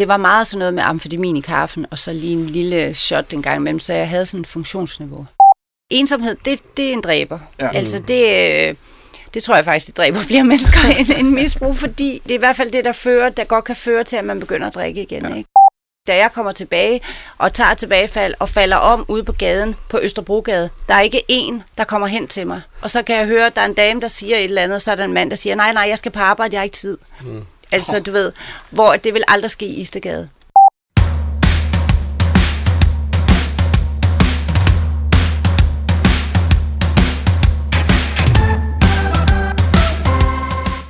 Det var meget sådan noget med amfetamin i kaffen, og så lige en lille shot den gang imellem, så jeg havde sådan et funktionsniveau. Ensomhed, det, det er en dræber. Ja. Altså det, øh, det tror jeg faktisk, det dræber flere mennesker end, end misbrug, fordi det er i hvert fald det, der fører, der godt kan føre til, at man begynder at drikke igen. Ja. Ikke? Da jeg kommer tilbage og tager tilbagefald og falder om ude på gaden på Østerbrogade, der er ikke en, der kommer hen til mig. Og så kan jeg høre, at der er en dame, der siger et eller andet, og så er der en mand, der siger, nej, nej, jeg skal på arbejde, jeg har ikke tid. Mm. Altså, du ved, hvor det vil aldrig ske i Istegade.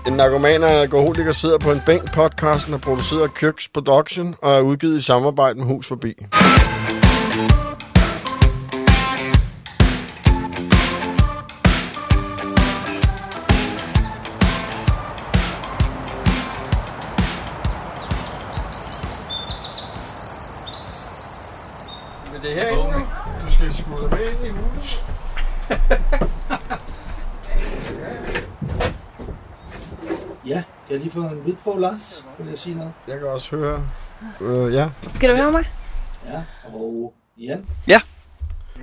En narkoman og alkoholiker sidder på en bænk. Podcasten er produceret af Kirks Production og er udgivet i samarbejde med Hus Forbi. Ja, jeg har lige fået en lyd på, Lars. Vil jeg sige noget? Jeg kan også høre. Øh, ja. Kan du høre mig? Ja, og Jan.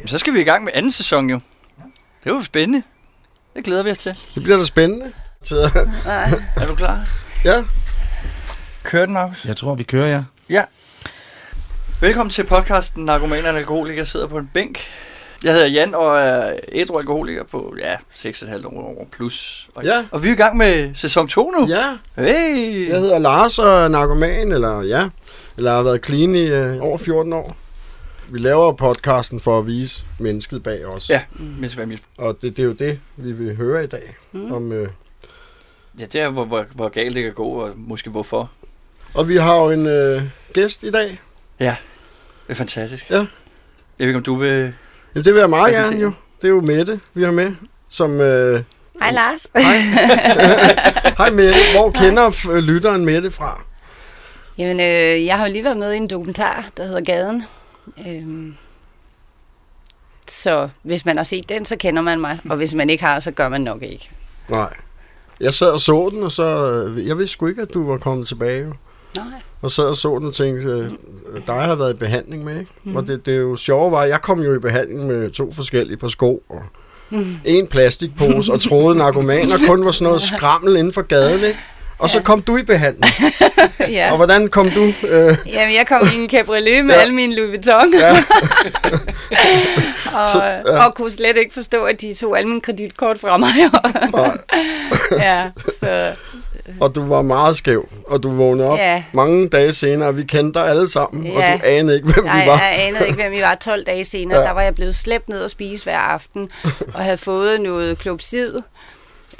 Så skal vi i gang med anden sæson jo. Det er jo spændende. Det glæder vi os til. Det bliver da spændende. Så, Er du klar? ja, Kør den, Markus. Jeg tror, vi kører, ja. Ja. Velkommen til podcasten Narkomaner og Alkoholiker sidder på en bænk. Jeg hedder Jan og er ædru alkoholiker på ja, 6,5 år plus. Og, Ja. og vi er i gang med sæson 2 nu. ja. Hey! Jeg hedder Lars og er narkoman, eller ja, eller har været clean i øh, over 14 år. Vi laver podcasten for at vise mennesket bag os. Ja, mens jeg mis- Og det, det er jo det, vi vil høre i dag. Mm. Om, øh, Ja, det er, hvor, hvor, hvor galt det kan gå, og måske hvorfor. og vi har jo en øh, gæst i dag. Det er fantastisk. Ja. Jeg ved ikke, om du vil... Jamen, det vil jeg meget gerne jo. Det er jo Mette, vi har med. Som, øh, Hej Lars. hej Mette, hvor kender f- lytteren Mette fra? Jamen, øh, jeg har jo lige været med i en dokumentar, der hedder Gaden. Øhm, så hvis man har set den, så kender man mig. Og hvis man ikke har, så gør man nok ikke. Nej. Jeg sad og så den, og så... Øh, jeg vidste sgu ikke, at du var kommet tilbage. Nej. Og sad og så den og tænkte, øh, dig har været i behandling med, ikke? Mm. Og det, det er jo sjovt var, jeg kom jo i behandling med to forskellige par sko, og en plastikpose, og troede narkomaner kun var sådan noget skrammel inden for gaden, ikke? Og så kom du i behandling. ja. Og hvordan kom du? Øh, Jamen, jeg kom i en cabriolet med Ja. alle mine Louis Vuitton. ja, og, Så, så, ja. og kunne slet ikke forstå, at de tog alle mine kreditkort fra mig. ja, så og du var meget skæv, og du vågnede op Ja. mange dage senere, og vi kendte dig alle sammen, og Ja. du anede ikke, hvem Nej, vi var. jeg anede ikke, hvem vi var 12 dage senere. Ja. Der var jeg blevet slæbt ned og spise hver aften, og havde fået noget klopsid,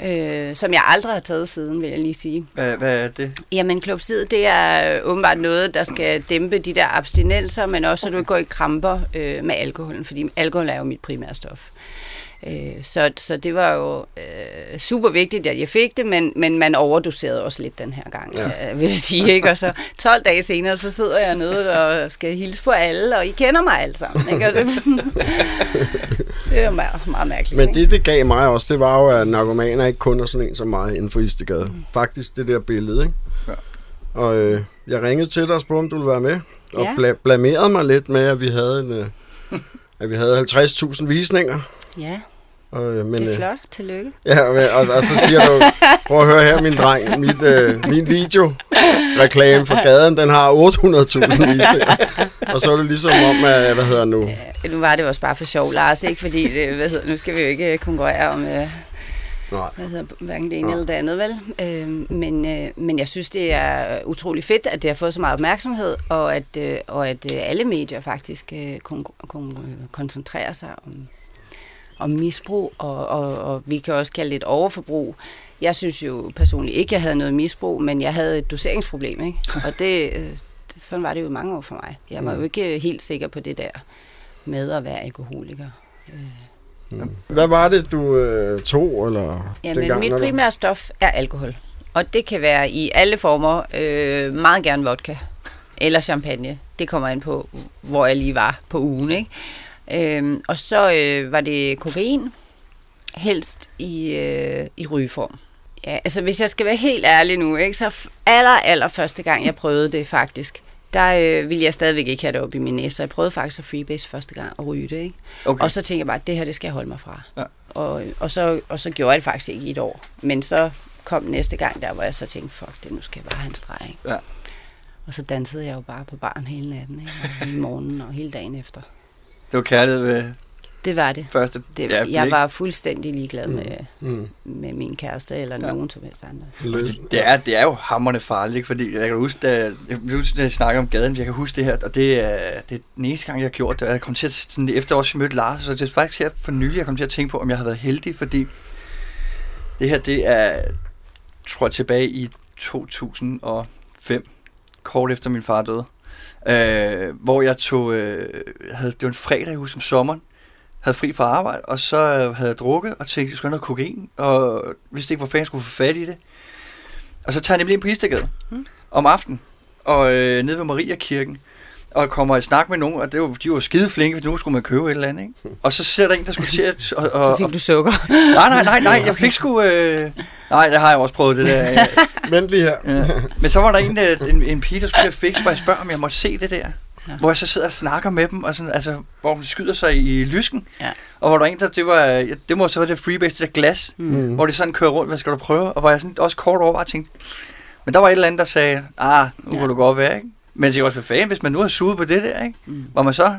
øh, som jeg aldrig har taget siden, vil jeg lige sige. Hvad, hvad er det? Jamen, klopsid, det er åbenbart noget, der skal dæmpe de der abstinenser, men også, så du ikke går i kramper øh, med alkoholen, fordi alkohol er jo mit primære stof. Øh, så, så det var jo øh, super vigtigt, at jeg fik det, men, men man overdoserede også lidt den her gang, Ja. ja. vil jeg sige. Ikke? Og så 12 dage senere, så sidder jeg nede og skal hilse på alle, og I kender mig alle sammen. Ikke? Og det, er sådan, det er meget, meget mærkeligt. Men ikke? det, det gav mig også, det var jo, at narkomaner ikke kun er sådan en som mig inden for Istegade. Mm. Faktisk det der billede, ikke? Ja. Og øh, jeg ringede til dig og spurgte, om du ville være med. Og Ja. bla- blamerede mig lidt med, at vi havde en... Øh, at vi havde 50.000 visninger. Ja, Og, øh, men, det er øh, flot. Tillykke. Ja, men- og, og, så siger du, prøv at høre her, min dreng, mit, øh, min video reklame for gaden, den har 800.000 visninger. Og så er det ligesom om, at, hvad hedder nu? Ja, Nu var det også bare for sjov, Lars, ikke? Fordi, det, hvad hedder, nu skal vi jo ikke konkurrere om, øh, Nej. hvad hedder, hverken det ene Nej. eller det andet, vel? Øh, men, øh, men jeg synes, det er utrolig fedt, at det har fået så meget opmærksomhed, og at, øh, og at øh, alle medier faktisk øh, kon- kon- øh, koncentrerer sig om, om misbrug, og, og, og vi kan også kalde det et overforbrug. Jeg synes jo personligt ikke, jeg havde noget misbrug, men jeg havde et doseringsproblem, ikke? Og det, øh, sådan var det jo mange år for mig. Jeg var jo ikke helt sikker på det der med at være alkoholiker. Hvad var det, du øh, tog? Eller Jamen, dengang, mit primære stof er alkohol. Og det kan være i alle former. Øh, meget gerne vodka. Eller champagne. Det kommer ind på, hvor jeg lige var på ugen. Ikke? Øhm, og så øh, var det kokain. Helst i, øh, i rygeform. Ja, altså hvis jeg skal være helt ærlig nu, ikke, så aller, aller første gang, jeg prøvede det faktisk, der øh, ville jeg stadigvæk ikke have det op i min næse, så jeg prøvede faktisk at freebase første gang at ryge det, ikke? Okay. Og så tænkte jeg bare, at det her, det skal jeg holde mig fra. Ja. Og, og, så, og så gjorde jeg det faktisk ikke i et år. Men så kom næste gang der, hvor jeg så tænkte, fuck det, nu skal jeg bare have en streg, ikke? Ja. Og så dansede jeg jo bare på baren hele natten, ikke? Og hele morgenen og hele dagen efter. Det var kærlighed ved Det var det. første det ja, jeg blik. var fuldstændig ligeglad med, Mm. med min kæreste eller Ja. nogen som helst andre. Fordi det er, det er jo hammerne farligt, fordi jeg kan huske, da jeg, huske, da jeg snakker om gaden, jeg kan huske det her, og det er, det er den eneste gang, jeg har gjort det, og jeg kom til at, sådan, efter også jeg mødte Lars, så det er faktisk her for nylig, jeg kom til at tænke på, om jeg har været heldig, fordi det her, det er, tror jeg, tilbage i 2005, kort efter min far døde, øh, hvor jeg tog, øh, havde, det var en fredag, jeg husker, om sommeren, havde fri fra arbejde, og så øh, havde jeg drukket og tænkte, jeg skulle have noget kokain, og vidste ikke, hvor fanden jeg skulle få fat i det. Og så tager jeg nemlig ind på Istergade Mm. om aftenen, og øh, nede ved Mariakirken, og kommer i snak med nogen, og det var, de var skide flinke, for nu skulle man købe et eller andet, ikke? Og så ser der en, der skulle til at... Og, og, Så fik du sukker. nej, nej, nej, nej, jeg fik sgu... Øh, nej, det har jeg også prøvet, det der. Ja. Vent lige her. Ja. Men så var der en, der, en, en pige, der skulle til at fikse, hvor jeg spørger, om jeg måtte se det der. Ja. Hvor jeg så sidder og snakker med dem, og sådan, altså, hvor hun skyder sig i lysken. Ja. Og hvor der er en, der, det var, det må så være det freebase, det der glas, mm. Mm. hvor det sådan kører rundt, hvad skal du prøve? Og hvor jeg sådan også kort over bare tænkte, men der var et eller andet, der sagde, ah, nu ja. Kunne du godt være, ikke? Men jeg også, hvad fanden, hvis man nu har suget på det der, ikke? Mm. Var man så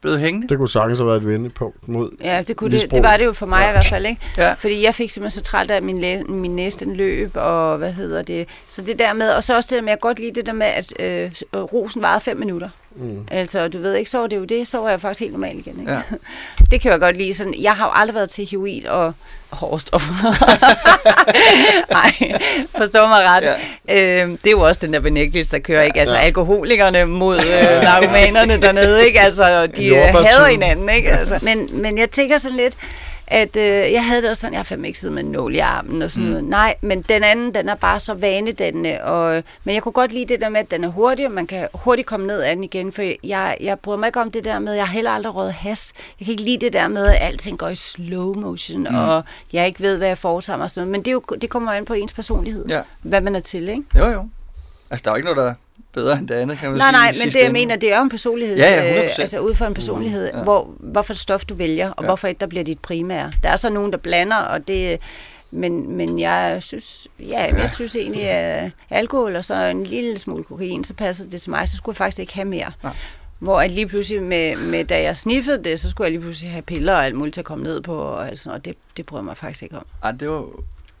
blevet hængende? Det kunne sagtens have været et vendepunkt mod... Ja, det, kunne det, Misbrug. det var det jo for mig Ja. i hvert fald, ikke? Ja. Fordi jeg fik simpelthen så træt af, at min, læ- min næste løb, og hvad hedder det. Så det der med, og så også det der med, jeg godt lide det der med, at øh, rosen varede fem minutter. Mm. Altså, du ved ikke, så var det jo det, så var jeg faktisk helt normal igen, ikke? Ja. Det kan jeg godt lide. Sådan, jeg har jo aldrig været til heroin og hårstoffer. Nej, forstå mig ret. Ja. Øhm, det er jo også den der benægtelse, der kører, ikke? Altså, Ja. alkoholikerne mod øh, narkomanerne dernede, ikke? Altså, de øh, hader hinanden, ikke? Altså, men, men jeg tænker sådan lidt, at øh, jeg havde det også sådan, jeg har fandme ikke siddet med en nål i armen og sådan Mm. noget. Nej, men den anden, den er bare så vanedannende. Og, men jeg kunne godt lide det der med, at den er hurtig, og man kan hurtigt komme ned af den igen. For jeg, jeg bryder mig ikke om det der med, jeg har heller aldrig røget has. Jeg kan ikke lide det der med, at alting går i slow motion, mm. og jeg ikke ved, hvad jeg foretager mig. og Sådan noget. Men det, er jo, det kommer an på ens personlighed, Ja. hvad man er til, ikke? Jo, jo. Altså, der er ikke noget, der er bedre end det andet, kan man Nej, sige. nej, men det jeg mener, det er jo en personlighed. Ja, ja, 100%. altså ud fra en personlighed, Ja. ja. hvor, hvorfor stof du vælger, og Ja. ja. hvorfor et der bliver dit primære. Der er så nogen, der blander, og det... Men, men jeg synes, ja, jeg synes egentlig, at alkohol og så en lille smule kokain, så passer det til mig. Så skulle jeg faktisk ikke have mere. Nej. Hvor at lige pludselig, med, med, da jeg sniffede det, så skulle jeg lige pludselig have piller og alt muligt til at komme ned på, og, altså, og det, det bryder mig faktisk ikke om. Ej, det var,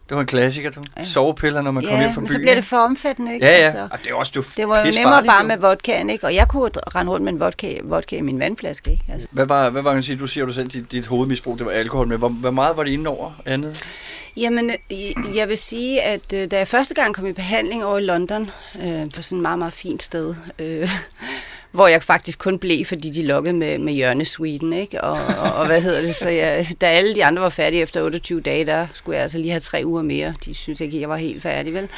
det var en klassiker, du. Ja. Sovepiller, når man kommer hjem Ja, fra byen. så bliver det for omfattende, ikke? Ja, ja. Altså, Og det er også det, er det var jo nemmere bare med vodkaen, ikke? Og jeg kunne rende rundt med en vodka, vodka i min vandflaske, ikke? Altså. Hvad var, hvad var man sige, du siger jo du selv, dit, dit hovedmisbrug, det var alkohol, men hvor, hvor meget var det inde over andet? Jamen, jeg vil sige, at øh, da jeg første gang kom i behandling over i London, øh, på sådan et meget, meget fint sted, øh, hvor jeg faktisk kun blev, fordi de lukkede med, med hjørnesweeten, ikke? Og, og, og hvad hedder det? Så jeg, da alle de andre var færdige efter 28 dage, der skulle jeg altså lige have tre uger mere. De synes ikke, jeg var helt færdig, vel?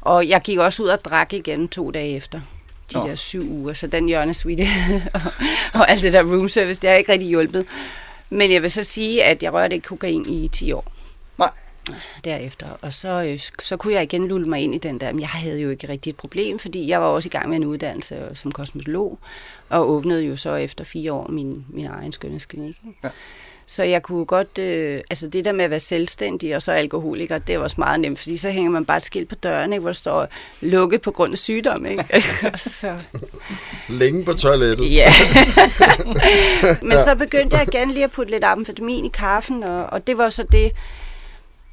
Og jeg gik også ud og drak igen to dage efter de der syv uger, så den hjørnesweet og, og alt det der room service, det har ikke rigtig hjulpet. Men jeg vil så sige, at jeg rørte ikke kokain i 10 år. Derefter. Og så, øh, så kunne jeg igen lulle mig ind i den der. Men jeg havde jo ikke rigtig et problem, fordi jeg var også i gang med en uddannelse som kosmetolog, og åbnede jo så efter fire år min, min egen skønhedsklinik. ikke? Ja. Så jeg kunne godt, øh, altså det der med at være selvstændig og så alkoholiker, det var også meget nemt, fordi så hænger man bare et skilt på døren, ikke, hvor der står lukket på grund af sygdom. Ikke? Så, Længe på toilettet. Ja. Men så begyndte jeg igen lige at putte lidt amfetamin i kaffen, og, og det var så det,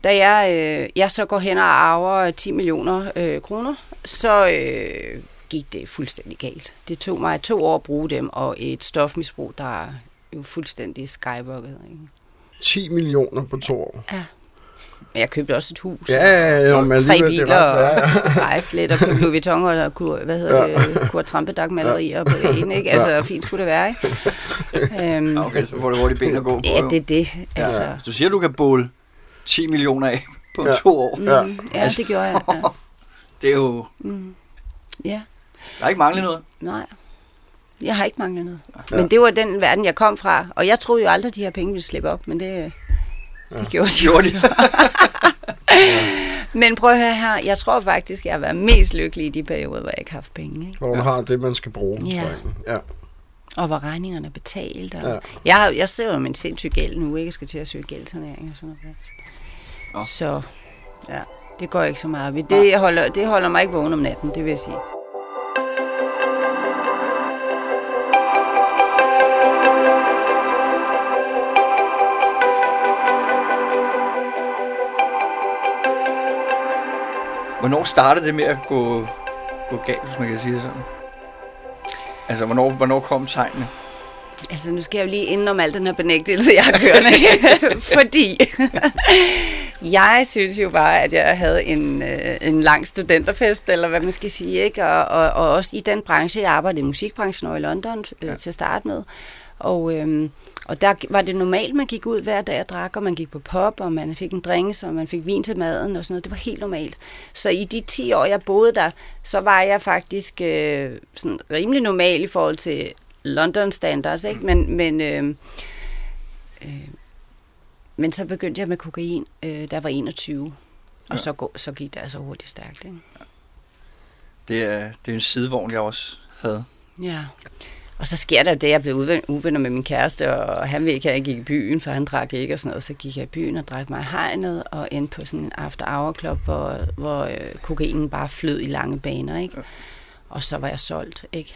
da jeg, øh, jeg så går hen og arver 10 millioner øh, kroner, så øh, gik det fuldstændig galt. Det tog mig to år at bruge dem, og et stofmisbrug, der er jo fuldstændig skyrocket. Ikke? 10 millioner på to år. Men jeg købte også et hus. Ja, ja, ja, men tre alligevel, det biler er ret, ja. og rejse og købe Louis Vuitton og hvad hedder det, kur Trampedag-malerier på væggen, ikke? Altså, fint skulle det være, ikke? Øhm, Okay, så får det hurtigt ben at gå på. Ja, jo. det er det. Altså, Ja. Du siger, du kan båle 10 millioner af på Ja. to år. Ja. mm, ja, det gjorde jeg. Ja. Det er jo... Mm. ja, Der er ikke manglet noget. nej. Jeg har ikke manglet noget. Men det var den verden, jeg kom fra. Og jeg troede jo aldrig, at de her penge ville slippe op, men det, det gjorde de. Gjorde de? Men prøv at høre her, jeg tror faktisk, jeg har været mest lykkelig i de perioder, hvor jeg ikke har haft penge. Ikke? Hvor man ja. har det, man skal bruge. Ja. ja. Og hvor regningerne er betalt. Og Ja. jeg, har- jeg ser jo med en sindssyg gæld nu, ikke? Jeg skal til at søge gældsanering og sådan noget. Nå. Så ja, det går ikke så meget op i. Det holder, det holder mig ikke vågen om natten, det vil jeg sige. Hvornår startede det med at gå, gå galt, hvis man kan sige det sådan? Altså, hvornår, hvornår kom tegnene? Altså, nu skal jeg jo lige inden om al den her benægtelse, jeg har kørende. Fordi jeg synes jo bare, at jeg havde en, øh, en lang studenterfest, eller hvad man skal sige, ikke? Og, og, og også i den branche, jeg arbejdede i musikbranchen og i London øh, Ja. til at starte med. Og, øhm, og der var det normalt, man gik ud hver dag og drak, og man gik på pop, og man fik en drinks, og man fik vin til maden og sådan noget. Det var helt normalt. Så i de 10 år, jeg boede der, så var jeg faktisk øh, sådan rimelig normal i forhold til London standards, ikke? Men, men, øh, øh, men så begyndte jeg med kokain, øh, der var 21. Og Ja. så, gå, så gik det altså hurtigt stærkt, ikke? Det er, det er en sidevogn, jeg også havde. Ja. Og så sker der det, jeg blev uven- uvenner med min kæreste, og han ville ikke at jeg gik i byen, for han drak ikke og sådan noget. Så gik jeg i byen og drak mig i hegnet, og endte på sådan en after-hour club, hvor, hvor øh, kokainen bare flød i lange baner, ikke? Og så var jeg solgt, ikke?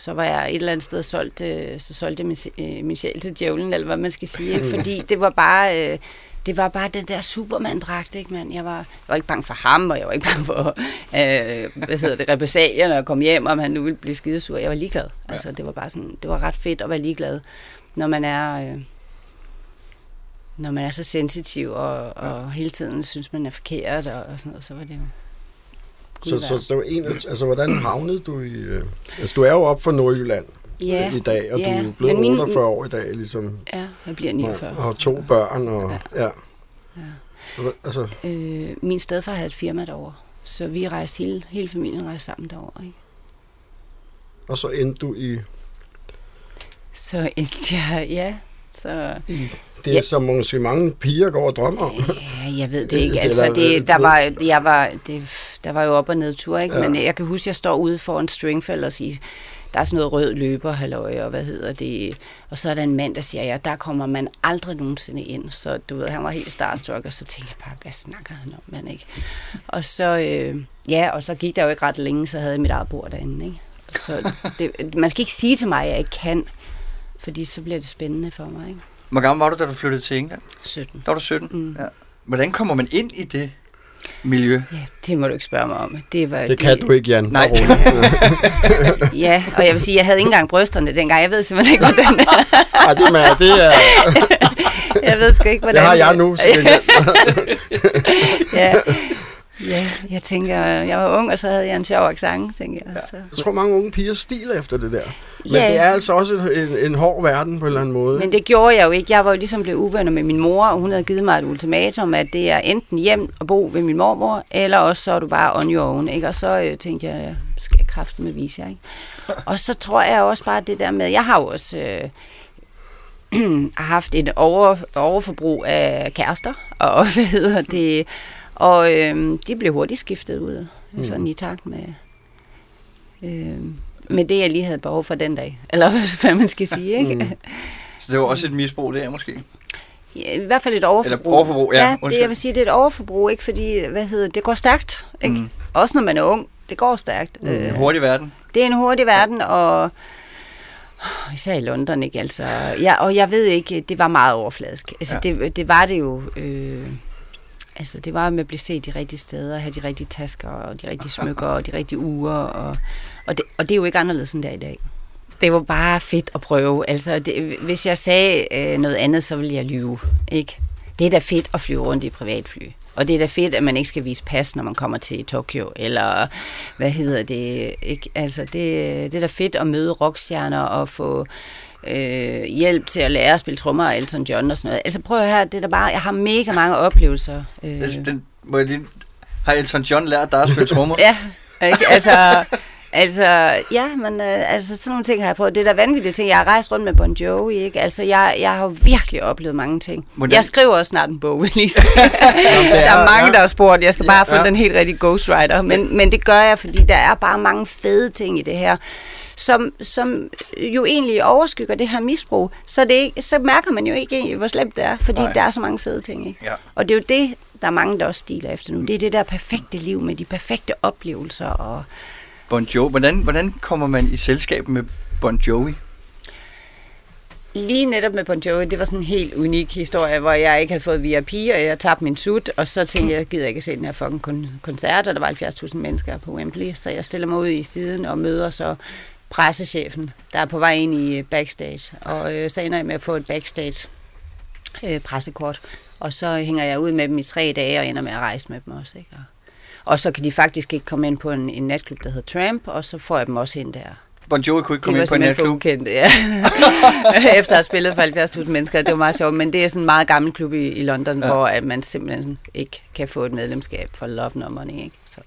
Så var jeg et eller andet sted solgt, øh, så solgte jeg min, øh, min sjæl til djævlen, eller hvad man skal sige, ikke? Fordi det var bare... Øh, det var bare den der Superman-dragt, ikke mand? Jeg var, jeg var ikke bange for ham, og jeg var ikke bange for, øh, hvad hedder det, repressalierne og komme hjem, om han nu ville blive skidesur. Jeg var ligeglad. Altså, det var bare sådan, det var ret fedt at være ligeglad, når man er, øh, når man er så sensitiv, og, og hele tiden synes, man er forkert, og, og sådan noget, så var det jo Så, så var en, altså, hvordan havnede du i... Øh, altså, du er jo op fra Nordjylland ja, i dag, og ja, du er blevet min- 48 år i dag, ligesom. ja, jeg bliver 49. Og har to børn, og ja. ja. Ja. Så, Altså, Øh, min stedfar havde et firma derovre, så vi rejste hele, hele familien rejste sammen derovre. Ikke? og så endte du i... Så endte jeg, ja, så... Det er Ja. som måske mange piger går og drømmer om. Ja, jeg ved det ikke. Altså, det, der var, jeg var, det, der var jo op og ned tur, ikke? Ja. Men jeg kan huske, at jeg står ude foran Stringfeld og siger, der er sådan noget rød løber, halløj, og hvad hedder det? Og så er der en mand, der siger, ja, der kommer man aldrig nogensinde ind. Så du ved, han var helt starstruck, og så tænkte jeg bare, hvad snakker han om, mand, ikke? Og så, øh, ja, og så gik der jo ikke ret længe, så havde jeg mit eget bord derinde, ikke? Så det, man skal ikke sige til mig, at jeg ikke kan, fordi så bliver det spændende for mig, ikke? Hvor gammel var du, da du flyttede til England? 17. Der var du 17. Mm. Ja. Hvordan kommer man ind i det miljø? Ja, det må du ikke spørge mig om. Det, var, Det kan du ikke, Jan. Nej. Ja, og jeg vil sige, jeg havde ikke engang brysterne dengang. Jeg ved simpelthen ikke, hvordan Ej, det, er, det, er, Jeg ved sgu ikke, hvordan det har jeg nu. Det, Ja. Ja, jeg tænker, jeg var ung, og så havde jeg en sjov accent, tænker jeg. Så. jeg tror, mange unge piger stiler efter det der. Men Ja. det er altså også en, en hård verden på en eller anden måde. Men det gjorde jeg jo ikke. Jeg var jo ligesom blevet uvenner med min mor, og hun havde givet mig et ultimatum, at det er enten hjem og bo ved min mormor, eller også så er du bare on your own. Ikke? Og så øh, tænkte jeg, ja, skal jeg kræfte med vise jer. Ikke? Og så tror jeg også bare det der med, jeg har jo også øh, haft et over, overforbrug af kærester, og hvad hedder det, og øh, de blev hurtigt skiftet ud, mm. sådan i takt med, øh, med det, jeg lige havde behov for den dag. Eller hvad man skal sige, ikke? Mm. Så det var også et misbrug der, måske? Ja, I hvert fald et overforbrug. Eller overforbrug, ja, ja det, undskyld. jeg vil sige, det er et overforbrug, ikke? Fordi, hvad hedder det, det går stærkt, ikke? Mm. Mm. Også når man er ung, det går stærkt. En Øh, hurtig verden. det er en hurtig verden, og især i London, ikke? Altså, ja, og jeg ved ikke, det var meget overfladisk. Altså, ja. det, det var det jo... Øh, altså, det var med at blive set de rigtige steder, have de rigtige tasker, og de rigtige smykker, og de rigtige uger, og, og, det, og det er jo ikke anderledes end der i dag. Det var bare fedt at prøve. Altså, det, hvis jeg sagde øh, noget andet, så ville jeg lyve, ikke? Det er da fedt at flyve rundt i privatfly. Og det er da fedt, at man ikke skal vise pas, når man kommer til Tokyo, eller hvad hedder det, ikke? Altså, det, det er da fedt at møde rockstjerner og få øh, hjælp til at lære at spille trommer af Elton John og sådan noget. Altså, prøv at høre, det er da bare, jeg har mega mange oplevelser. Øh, Altså, den, må jeg lige, har Elton John lært dig at spille trommer? Ja, ikke? Altså, Altså, ja, men øh, altså, sådan nogle ting har jeg prøvet. Det er da vanvittige ting. Jeg har rejst rundt med Bon Jovi, ikke? Altså, jeg, jeg har virkelig oplevet mange ting. Hvordan- Jeg skriver også snart en bog, vil lige sige. der er mange, der har spurgt. Jeg skal bare have fundet ja. den helt rigtige ghostwriter. Men, men det gør jeg, fordi der er bare mange fede ting i det her som, som jo egentlig overskygger det her misbrug, så, det ikke, så mærker man jo ikke, hvor slemt det er, fordi Nej. der er så mange fede ting. Ikke? Ja. Og det er jo det, der er mange, der også stiler efter nu. Det er det der perfekte liv med de perfekte oplevelser. Og Bon Jovi. Hvordan, hvordan kommer man i selskab med Bon Jovi? lige netop med Bon Jovi, det var sådan en helt unik historie, hvor jeg ikke havde fået VIP, og jeg tabte min sut, og så tænkte jeg, jeg gider ikke at se den her fucking kon- koncert, og der var 70.000 mennesker på Wembley, så jeg stiller mig ud i siden og møder så pressechefen, der er på vej ind i øh, backstage, og øh, så ender jeg med at få et backstage øh, pressekort, og så hænger jeg ud med dem i tre dage, og ender med at rejse med dem også, ikke? Og, og så kan de faktisk ikke komme ind på en, en natklub, der hedder Tramp, og så får jeg dem også ind der. Bon Jovi kunne ikke komme ind på en natklub. ukendte, ja. Efter at have spillet for 70.000 mennesker. Det var meget sjovt, men det er sådan en meget gammel klub i, i London, Ja. ja. hvor at man simpelthen sådan ikke kan få et medlemskab for love no money, ikke? Så,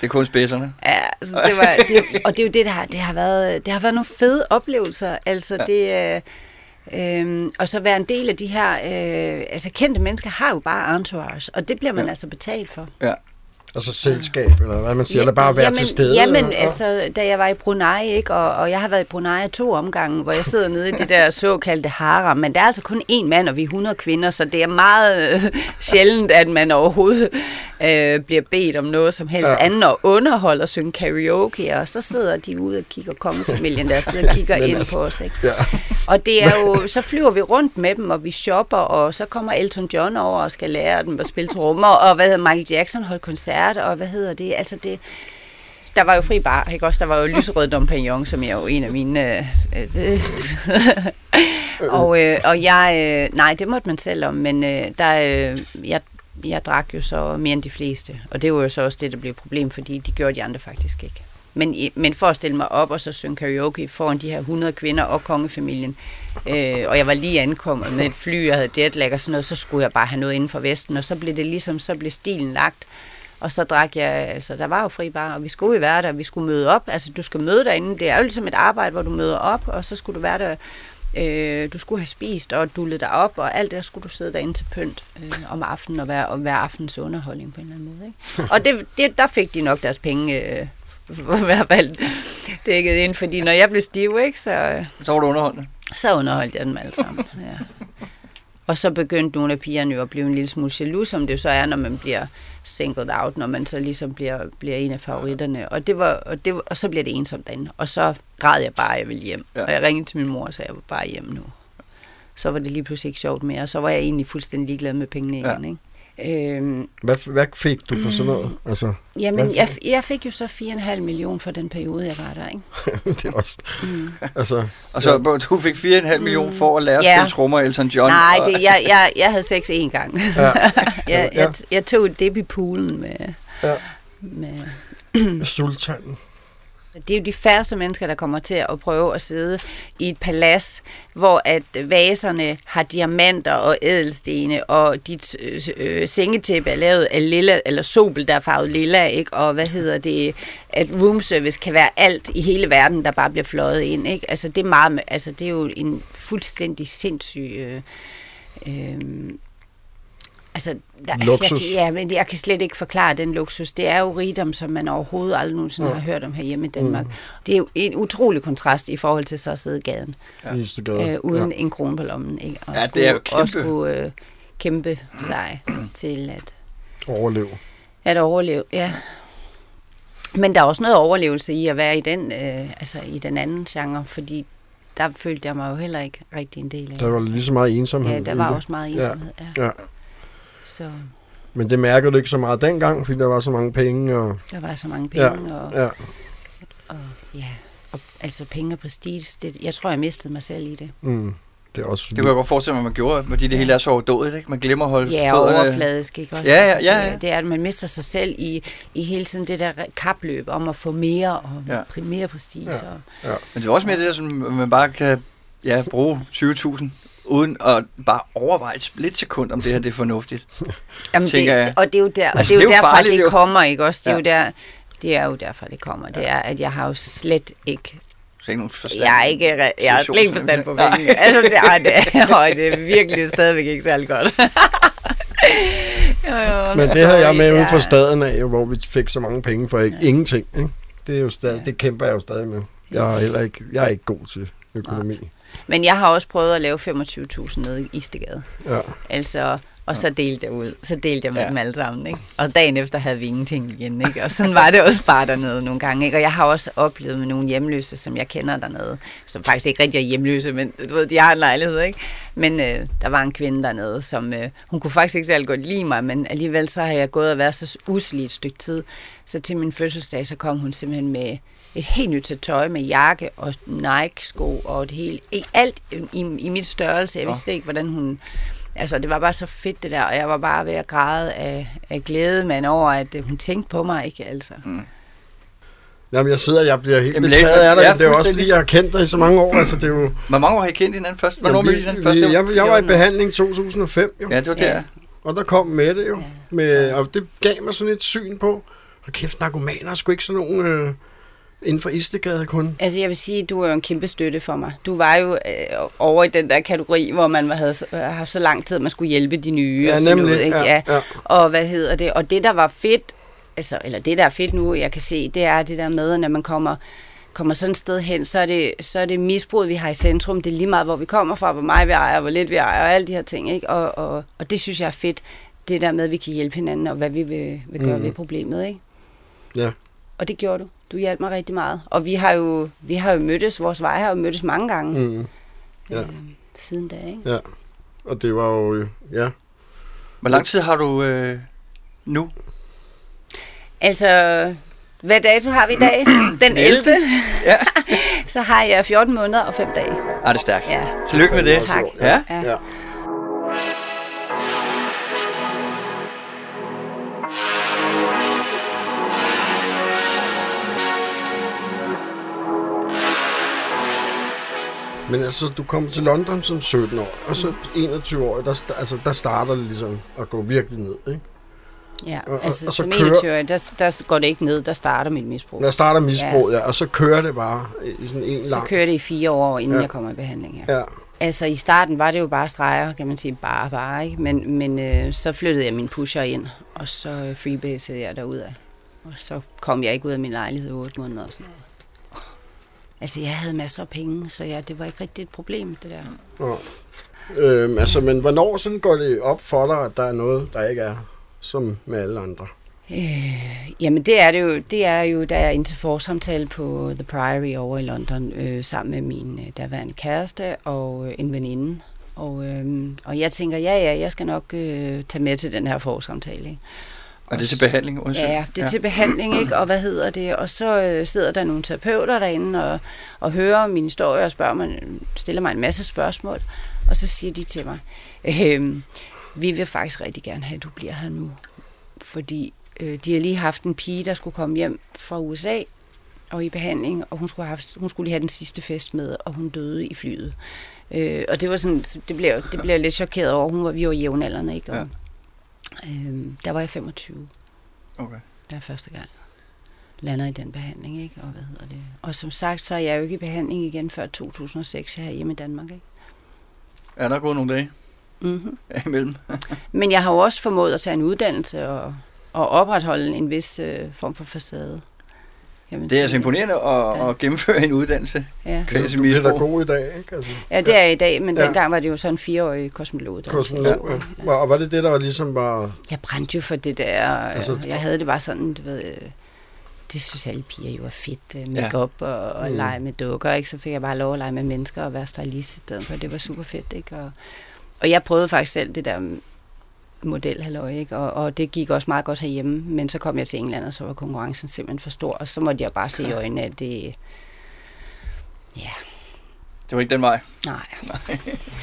Det er kun spidserne. ja, så det var, det, og det er jo det, der har, det har været, det har været nogle fede oplevelser. Altså det, øh, Øhm, og så være en del af de her, øh, altså kendte mennesker har jo bare entourage, og det bliver man Ja. ja. altså betalt for. Ja. Altså selskab, eller hvad man siger, eller bare være jamen, til stede. Jamen, eller? altså, da jeg var i Brunei, ikke, og, og jeg har været i Brunei to omgange, hvor jeg sidder nede i det der såkaldte harem, men der er altså kun én mand, og vi er 100 kvinder, så det er meget øh, sjældent, at man overhovedet øh, bliver bedt om noget som helst Ja. ja. andet, og underholde og synge karaoke, og så sidder de ude og kigger, kongefamilien der sidder og kigger Men ind altså, på os, ikke? Ja. Og det er jo, så flyver vi rundt med dem, og vi shopper, og så kommer Elton John over og skal lære dem at spille trommer, og hvad hedder Michael Jackson holdt koncert, og hvad hedder det, altså det, der var jo fri bar, ikke også? Der var jo lyserød Dom Pignon, som jeg er jo en af mine... Øh, øh, det, og, øh, og jeg... Øh, nej, det måtte man selv om, men øh, der, øh, jeg, jeg drak jo så mere end de fleste. Og det var jo så også det, der blev et problem, fordi de gjorde de andre faktisk ikke. Men, men for at stille mig op og så synge karaoke foran de her 100 kvinder og kongefamilien, øh, og jeg var lige ankommet med et fly, jeg havde jetlag og sådan noget, så skulle jeg bare have noget inden for Vesten, og så blev det ligesom, så blev stilen lagt. Og så drak jeg, altså der var jo fri bar, og vi skulle jo være der, vi skulle møde op, altså du skal møde derinde, det er jo ligesom et arbejde, hvor du møder op, og så skulle du være der, øh, du skulle have spist og dullet dig op, og alt det skulle du sidde derinde til pynt øh, om aftenen, og være, og være aftens underholdning på en eller anden måde. Ikke? Og det, det, der fik de nok deres penge, øh, i hvert fald dækket ind, fordi når jeg blev stiv, ikke, så, Så var du underholdende. så underholdt jeg dem alle sammen. Ja. Og så begyndte nogle af pigerne jo at blive en lille smule jaloux, som det jo så er, når man bliver singled out, når man så ligesom bliver, bliver en af favoritterne. Og, det var, og, det var, og så bliver det ensomt derinde. Og så græd jeg bare, at jeg ville hjem. Ja. Ja. Og jeg ringede til min mor og sagde, at jeg var bare hjem nu. Så var det lige pludselig ikke sjovt mere. Og så var jeg egentlig fuldstændig ligeglad med pengene Ja. igen. Ikke? Øhm, Hvad, hvad fik du for sådan noget? Altså, jamen, jeg, jeg fik jo så 4,5 millioner for den periode, jeg var der. Ikke? det er også... Mm. Altså, Og så du fik 4,5 millioner for at lære at Ja. spille trommer Elton John. Nej, det, jeg, jeg, jeg havde sex én gang. Ja. jeg, Ja. jeg, jeg tog dip i poolen med, Ja. med... sultanen. Det er jo de færreste mennesker, der kommer til at prøve at sidde i et palads, hvor at vaserne har diamanter og ædelstene, og dit øh, øh, sengetæppe er lavet af lilla, eller sobel, der er farvet lilla, ikke? og hvad hedder det, at room service kan være alt i hele verden, der bare bliver fløjet ind. Ikke? Altså, det er meget, altså, det er jo en fuldstændig sindssyg... Øh, øh, Altså, der, Luksus. Jeg, ja, men jeg kan slet ikke forklare den luksus. Det er jo rigdom, som man overhovedet aldrig nogensinde Ja. har hørt om herhjemme i Danmark. Mm. Det er jo en utrolig kontrast i forhold til så at sidde i gaden, Ja. Øh, uden ja. en krone på lommen. Ikke? Og Ja, det skulle, er jo kæmpe. Og skulle øh, kæmpe sig til at, Overleve. at overleve. Ja. Men der er også noget overlevelse i at være i den, øh, altså i den anden genre, fordi der følte jeg mig jo heller ikke rigtig en del af. Der var lige så meget ensomhed. ja, der var det. også meget ensomhed. Ja. Ja. Så Men det mærker du ikke så meget dengang, fordi der var så mange penge. Og, der var så mange penge, og ja. Og, ja, og, altså penge og prestige, det, jeg tror, jeg mistede mig selv i det. Mm. Det er også Det kunne jeg godt forestille mig, at man gjorde, fordi det hele er så overdådigt, ikke? Man glemmer at holde Ja, og fødderne... overfladisk, ikke også? Ja, ja, Altså, ja, ja. Det, det er, at man mister sig selv i, i hele tiden det der kapløb om at få mere og Ja. ja. mere prestige. Ja. Og, Men det er også mere det der, som man bare kan ja, bruge 20.000 uden at bare overveje et splitsekund, om det her det er fornuftigt. jamen Tænker det, jeg. og det er jo, der, og Altså, det er jo det er jo derfra, farligt, det kommer, ikke også? Det er Ja. jo der, Det er jo derfor, det kommer. Det er, at jeg har jo slet ikke Så ikke nogen forstand. jeg er ikke, jeg har slet ikke forstand på penge. Altså, det er, det, er, det er virkelig stadigvæk ikke særlig godt. jo, Men det havde jeg med ude ja. fra staden af, hvor vi fik så mange penge for ikke, ingenting. Ikke? Det, er jo stadig, det kæmper jeg jo stadig med. Jeg er heller ikke, jeg er ikke god til økonomi. Men jeg har også prøvet at lave 25.000 nede i Istegade. Ja. Altså, og så delte jeg ud. Så delte jeg med Ja. dem alle sammen. Ikke? Og dagen efter havde vi ingenting igen. Ikke? Og sådan var det også bare dernede nogle gange. Ikke? Og jeg har også oplevet med nogle hjemløse, som jeg kender dernede. Som faktisk ikke rigtig er hjemløse, men du ved, de har en lejlighed. Ikke? Men øh, der var en kvinde dernede, som øh, hun kunne faktisk ikke særlig godt lide mig, men alligevel så har jeg gået og været så uselig et stykke tid. Så til min fødselsdag, så kom hun simpelthen med et helt nyt sæt tøj med jakke og Nike-sko og det hele. Alt i, i mit størrelse. Jeg vidste slet ikke, hvordan hun... Altså, det var bare så fedt det der, og jeg var bare ved at græde af, af glæde, men over, at øh, hun tænkte på mig, ikke altså. Mm. Jamen, jeg sidder, jeg bliver helt Jamen, betaget af dig. ja, det er jo også, fordi jeg har kendt dig i så mange år. Altså, det er jo, Hvor mange år har I kendt hinanden først? Hvornår mødte I hinanden først? Det var- Jeg, jeg var i behandling i 2005, jo. Ja, det var der. Ja. Og der kom med det jo. Med, og det gav mig sådan et syn på, og kæft, narkomaner er sgu ikke sådan nogen øh, inden for Istegade kun. Altså, jeg vil sige, du er jo en kæmpe støtte for mig. Du var jo øh, over i den der kategori, hvor man havde øh, haft så lang tid, at man skulle hjælpe de nye. Ja, og nemlig. Noget, ikke? Ja, ja. Og hvad hedder det? Og det, der var fedt, altså, eller det, der er fedt nu, jeg kan se, det er det der med, at når man kommer kommer sådan et sted hen, så er, det, så er det misbruget, vi har i centrum. Det er lige meget, hvor vi kommer fra, hvor meget vi ejer, hvor lidt vi ejer, og alle de her ting. Ikke? Og, og, og det synes jeg er fedt, det der med, at vi kan hjælpe hinanden, og hvad vi vil, vil gøre mm. ved problemet. Ikke? Ja. Og det gjorde du. Du hjalp mig rigtig meget. Og vi har jo, vi har jo mødtes, vores veje har jo mødtes mange gange Mm, ja. øh, siden da. Ikke? ja. Og det var jo, øh, ja. Hvor lang tid har du øh, nu? Altså, hvad dato har vi i dag? Den 11. Ja. Så har jeg 14 måneder og 5 dage. Ah, det er stærkt. Ja. Tillykke med det. Tak. Ja. Ja. ja. Men altså, du kom til London som 17 år, og så 21 år, der, altså, der starter det ligesom at gå virkelig ned, ikke? Ja, Og- og- altså og så som kører- 21 der, der går det ikke ned, der starter mit misbrug. Der starter misbruget, ja. ja, og så kører det bare i sådan en Så lang... kører det i fire år, inden Ja. jeg kommer i behandling her. Ja, Altså i starten var det jo bare streger, kan man sige, bare bare, ikke? Men, men øh, så flyttede jeg min pusher ind, og så øh, freebasede jeg derudad. Og så kom jeg ikke ud af min lejlighed i otte måneder og sådan noget. Altså jeg havde masser af penge, så ja, det var ikke rigtig et problem, det der. ja. Øhm, altså, men hvornår sådan går det op for dig, at der er noget, der ikke er som med alle andre? Øh, jamen det er det jo, det er jo, da jeg ind til forsamtale på The Priory over i London, øh, sammen med min øh, daværende kæreste og øh, en veninde. Og, øh, og jeg tænker, ja ja, jeg skal nok øh, tage med til den her forsamtale. Ikke? Og det er til behandling, undskyld. Ja, det er ja. til behandling, ikke? Og hvad hedder det? Og så øh, sidder der nogle terapeuter derinde og, og hører min historie og spørger mig, stiller mig en masse spørgsmål. Og så siger de til mig, øh, vi vil faktisk rigtig gerne have, at du bliver her nu. Fordi øh, de har lige haft en pige, der skulle komme hjem fra USA og i behandling, og hun skulle, have, hun skulle lige have den sidste fest med, og hun døde i flyet. Øh, og det var sådan, det blev, det blev jeg lidt chokeret over. Hun var, vi var jævnaldrende, ikke? Og, øh, der var jeg 25 Okay. der er første gang lander i den behandling, ikke? Og hvad hedder det? Og som sagt, så er jeg jo ikke i behandling igen før 2006 her hjemme i Danmark, ikke? Er der gået nogle dage Mm-hmm. imellem? Men jeg har jo også formået at tage en uddannelse og, og opretholde en vis øh, form for facade. Kan man Det er altså imponerende at, Ja. at gennemføre en uddannelse. Ja. Kvæs Du er misbrug. pædagog i dag, ikke? Altså, ja, det er i dag, men Ja. ja. dengang var det jo sådan en fireårig kosmolog. kosmolog, ja. Og var det det, der var ligesom bare... Jeg brændte jo for det der. Altså, Altså, jeg havde det bare sådan, du ved... øh, Det synes alle piger jo er fedt. øh, Make-up og, og Mm. lege med dukker, ikke? Så fik jeg bare lov at lege med mennesker og være stylist i stedet for. Det var super fedt, ikke? Og, og jeg prøvede faktisk selv det der model, halløj, ikke? Og, og det gik også meget godt herhjemme. Men så kom jeg til England, og så var konkurrencen simpelthen for stor. Og så måtte jeg bare se i øjnene, at det... Ja, Det var ikke den vej. nej.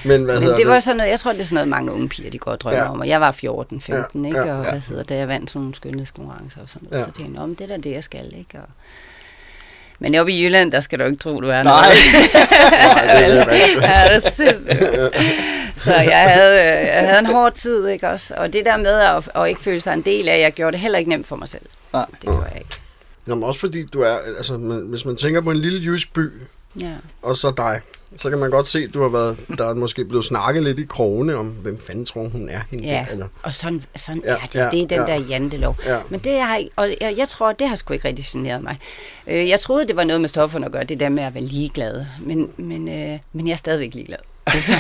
Men hvad Men hedder det var sådan noget, jeg tror, det er sådan noget, mange unge piger, de går og drømmer Ja. om. Og jeg var 14, 15, Ja, ikke? og ja. hvad hedder det, jeg vandt sådan nogle skønhedskonkurrencer og sådan noget. Ja. Så tænkte jeg, om det er da det, jeg skal, ikke? Og... Men oppe i Jylland, der skal du ikke tro, du er Nej. noget. Nej, det er ja. Så jeg havde, øh, jeg havde en hård tid, ikke også? Og det der med at, at ikke føle sig en del af, jeg gjorde det heller ikke nemt for mig selv. Nej. Det gjorde jeg ikke. Jamen også fordi du er, altså man, hvis man tænker på en lille jysk by, Ja. og så dig, så kan man godt se, at du har været, der er måske blevet snakket lidt i krogene om, hvem fanden tror hun er hende Ja, der, eller, og sådan, sådan Ja, er det. ja, det er den ja. der jantelov. Ja. Men det har, og jeg, jeg tror, det har sgu ikke rigtig generet mig. Øh, jeg troede, det var noget med stofferne at gøre, det der med at være ligeglad. Men, men, øh, men jeg er stadigvæk ligeglad. Altså,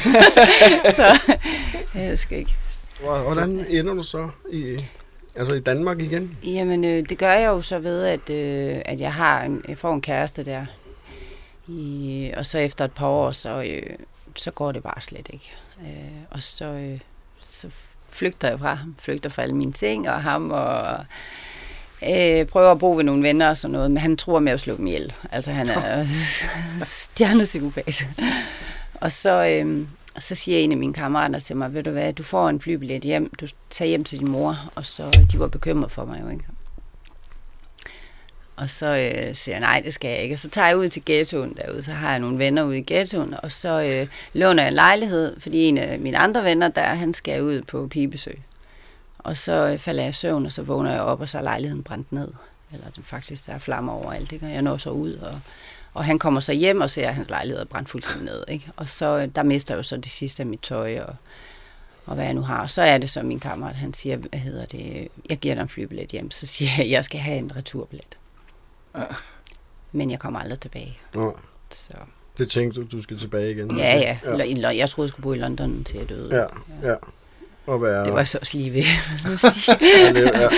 så jeg skal ikke. Hvor- hvordan ender du så i, altså i Danmark igen? Jamen, øh, det gør jeg jo så ved, at, øh, at jeg har en, jeg får en kæreste der. I, og så efter et par år, så, øh, så går det bare slet ikke. Øh, og så, øh, så flygter jeg fra ham. Flygter fra alle mine ting og ham, og øh, prøver at bo ved nogle venner og sådan noget. Men han tror med at slå dem ihjel. Altså, han er stjernepsykopat. og så, øh, så siger en af mine kammerater til mig, ved du hvad, du får en flybillet hjem, du tager hjem til din mor, og så de var bekymret for mig jo, ikke? Og så øh, siger jeg, nej, det skal jeg ikke. Og så tager jeg ud til ghettoen derude, så har jeg nogle venner ude i ghettoen, og så øh, låner jeg en lejlighed, fordi en af mine andre venner der, han skal ud på pigebesøg. Og så øh, falder jeg i søvn, og så vågner jeg op, og så er lejligheden brændt ned. Eller den faktisk, der er flammer overalt, ikke? Og jeg når så ud, og, og han kommer så hjem og ser, at hans lejlighed er brændt fuldstændig ned, ikke? Og så, øh, der mister jeg jo så det sidste af mit tøj, og, og hvad jeg nu har. Og så er det så min kammerat, han siger, hvad hedder det, jeg giver dig en flybillet hjem, så siger jeg, jeg skal have en returbillet. Men jeg kommer aldrig tilbage. Nå, Så. det tænkte du, du skal tilbage igen. Ja, ja. ja. ja. Jeg troede, jeg skulle bo i London til jeg døde. Ja, ja. Og være Det var så også lige ved. ja, det- ja,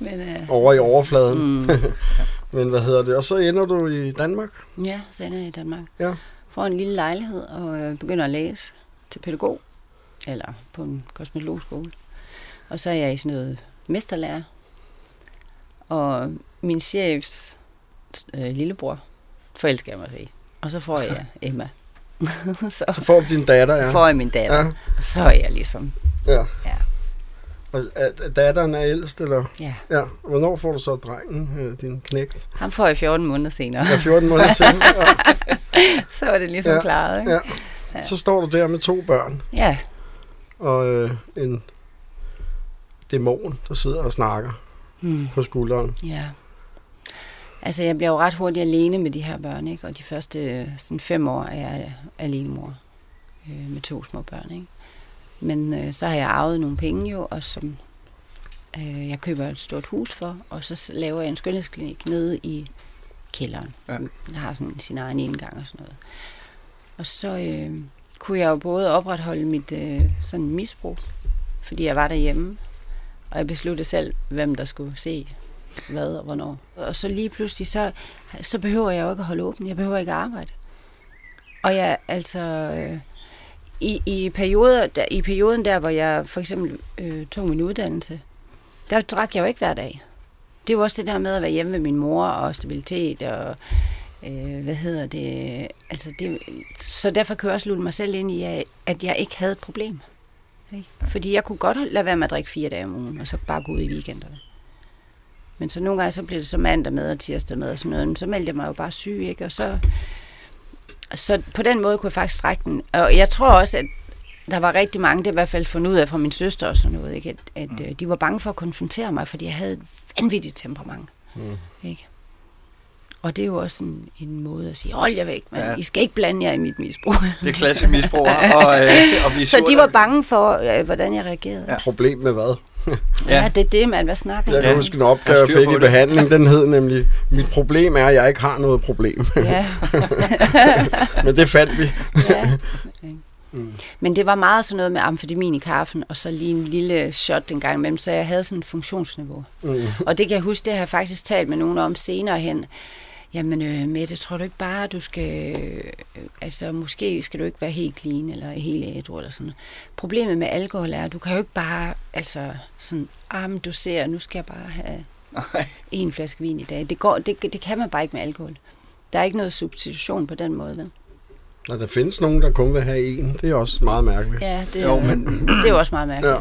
Men, øh, over i overfladen. mm, Men hvad hedder det? Og så ender du i Danmark? ja, så ender jeg i Danmark. Ja. Får en lille lejlighed og øh, begynder at læse til pædagog. Eller på en kosmetologskole. Og så er jeg i sådan noget mesterlærer. Og min chefs øh, lillebror forelsker jeg mig i. Og så får jeg Emma. så Så får du din datter, ja. får jeg min datter. Ja, Og så er jeg ligesom, ja. ja, Og er- datteren er ældst, eller? ja. Ja. Hvornår får du så drengen, øh, din knægt? Ham får jeg 14 måneder senere. Ja, 14 måneder siden. Ja, så er det ligesom Ja, ja, klaret, ikke? ja. Så står du der med to børn, Ja. og øh, en dæmon, der sidder og snakker Hmm. på skulderen. Ja. Altså, jeg bliver jo ret hurtigt alene med de her børn, ikke? Og de første øh, sådan fem år er jeg alene mor øh, med to små børn, ikke? Men øh, så har jeg arvet nogle penge jo, og som øh, jeg køber et stort hus for, og så laver jeg en skønhedsklinik nede i kælderen. Ja. Jeg har sådan sin egen indgang og sådan noget. Og så øh, kunne jeg jo både opretholde mit øh, sådan misbrug, fordi jeg var derhjemme, og jeg besluttede selv, hvem der skulle se hvad og hvornår. Og så lige pludselig, så, så behøver jeg jo ikke at holde åben. Jeg behøver ikke at arbejde. Og jeg, altså, øh, i, i, perioder, der, i perioden der, hvor jeg for eksempel øh, tog min uddannelse, der drak jeg jo ikke hver dag. Det var også det der med at være hjemme med min mor og stabilitet og øh, hvad hedder det, altså det, så derfor kan jeg også lulle mig selv ind i, at- jeg ikke havde et problem. Ikke? Fordi jeg kunne godt lade være med at drikke fire dage om ugen, og så bare gå ud i weekenderne. Men så nogle gange, så blev det så mandag med og tirsdag med og sådan noget, men så meldte jeg mig jo bare syg, ikke? Og så, så på den måde kunne jeg faktisk strække den. Og jeg tror også, at der var rigtig mange, det i hvert fald fundet ud af fra min søster og sådan noget, ikke? at, at mm. de var bange for at konfrontere mig, fordi jeg havde et vanvittigt temperament. Mm. Ikke? Og det er jo også en, en måde at sige, hold jer væk, man. Ja. I skal ikke blande jer i mit misbrug. Det er klassisk misbrug og, øh, og blive så de var der- bange for, øh, hvordan jeg reagerede. Ja. Problem med hvad? Ja, det er det, man. Hvad snakker Jeg jeg kan Ja. huske en opgave, jeg fik i behandling. Den hed nemlig, mit problem er, at jeg ikke har noget problem. Ja. Men det fandt vi. ja. Men det var meget sådan noget med amfetamin i kaffen, og så lige en lille shot en gang imellem, så jeg havde sådan et funktionsniveau. Mm. Og det kan jeg huske, det har jeg faktisk talt med nogen om senere hen. Jamen, øh, Mette, tror du ikke bare, du skal... Øh, altså, måske skal du ikke være helt clean, eller helt ædru, eller sådan noget. Problemet med alkohol er, at du kan jo ikke bare, altså, sådan, ah, men du ser, nu skal jeg bare have Nej. en flaske vin i dag. Det, går, det, det kan man bare ikke med alkohol. Der er ikke noget substitution på den måde, vel? Og der findes nogen, der kun vil have en. Det er også meget mærkeligt. Ja, det, Jo, jo, men- det er jo også meget mærkeligt.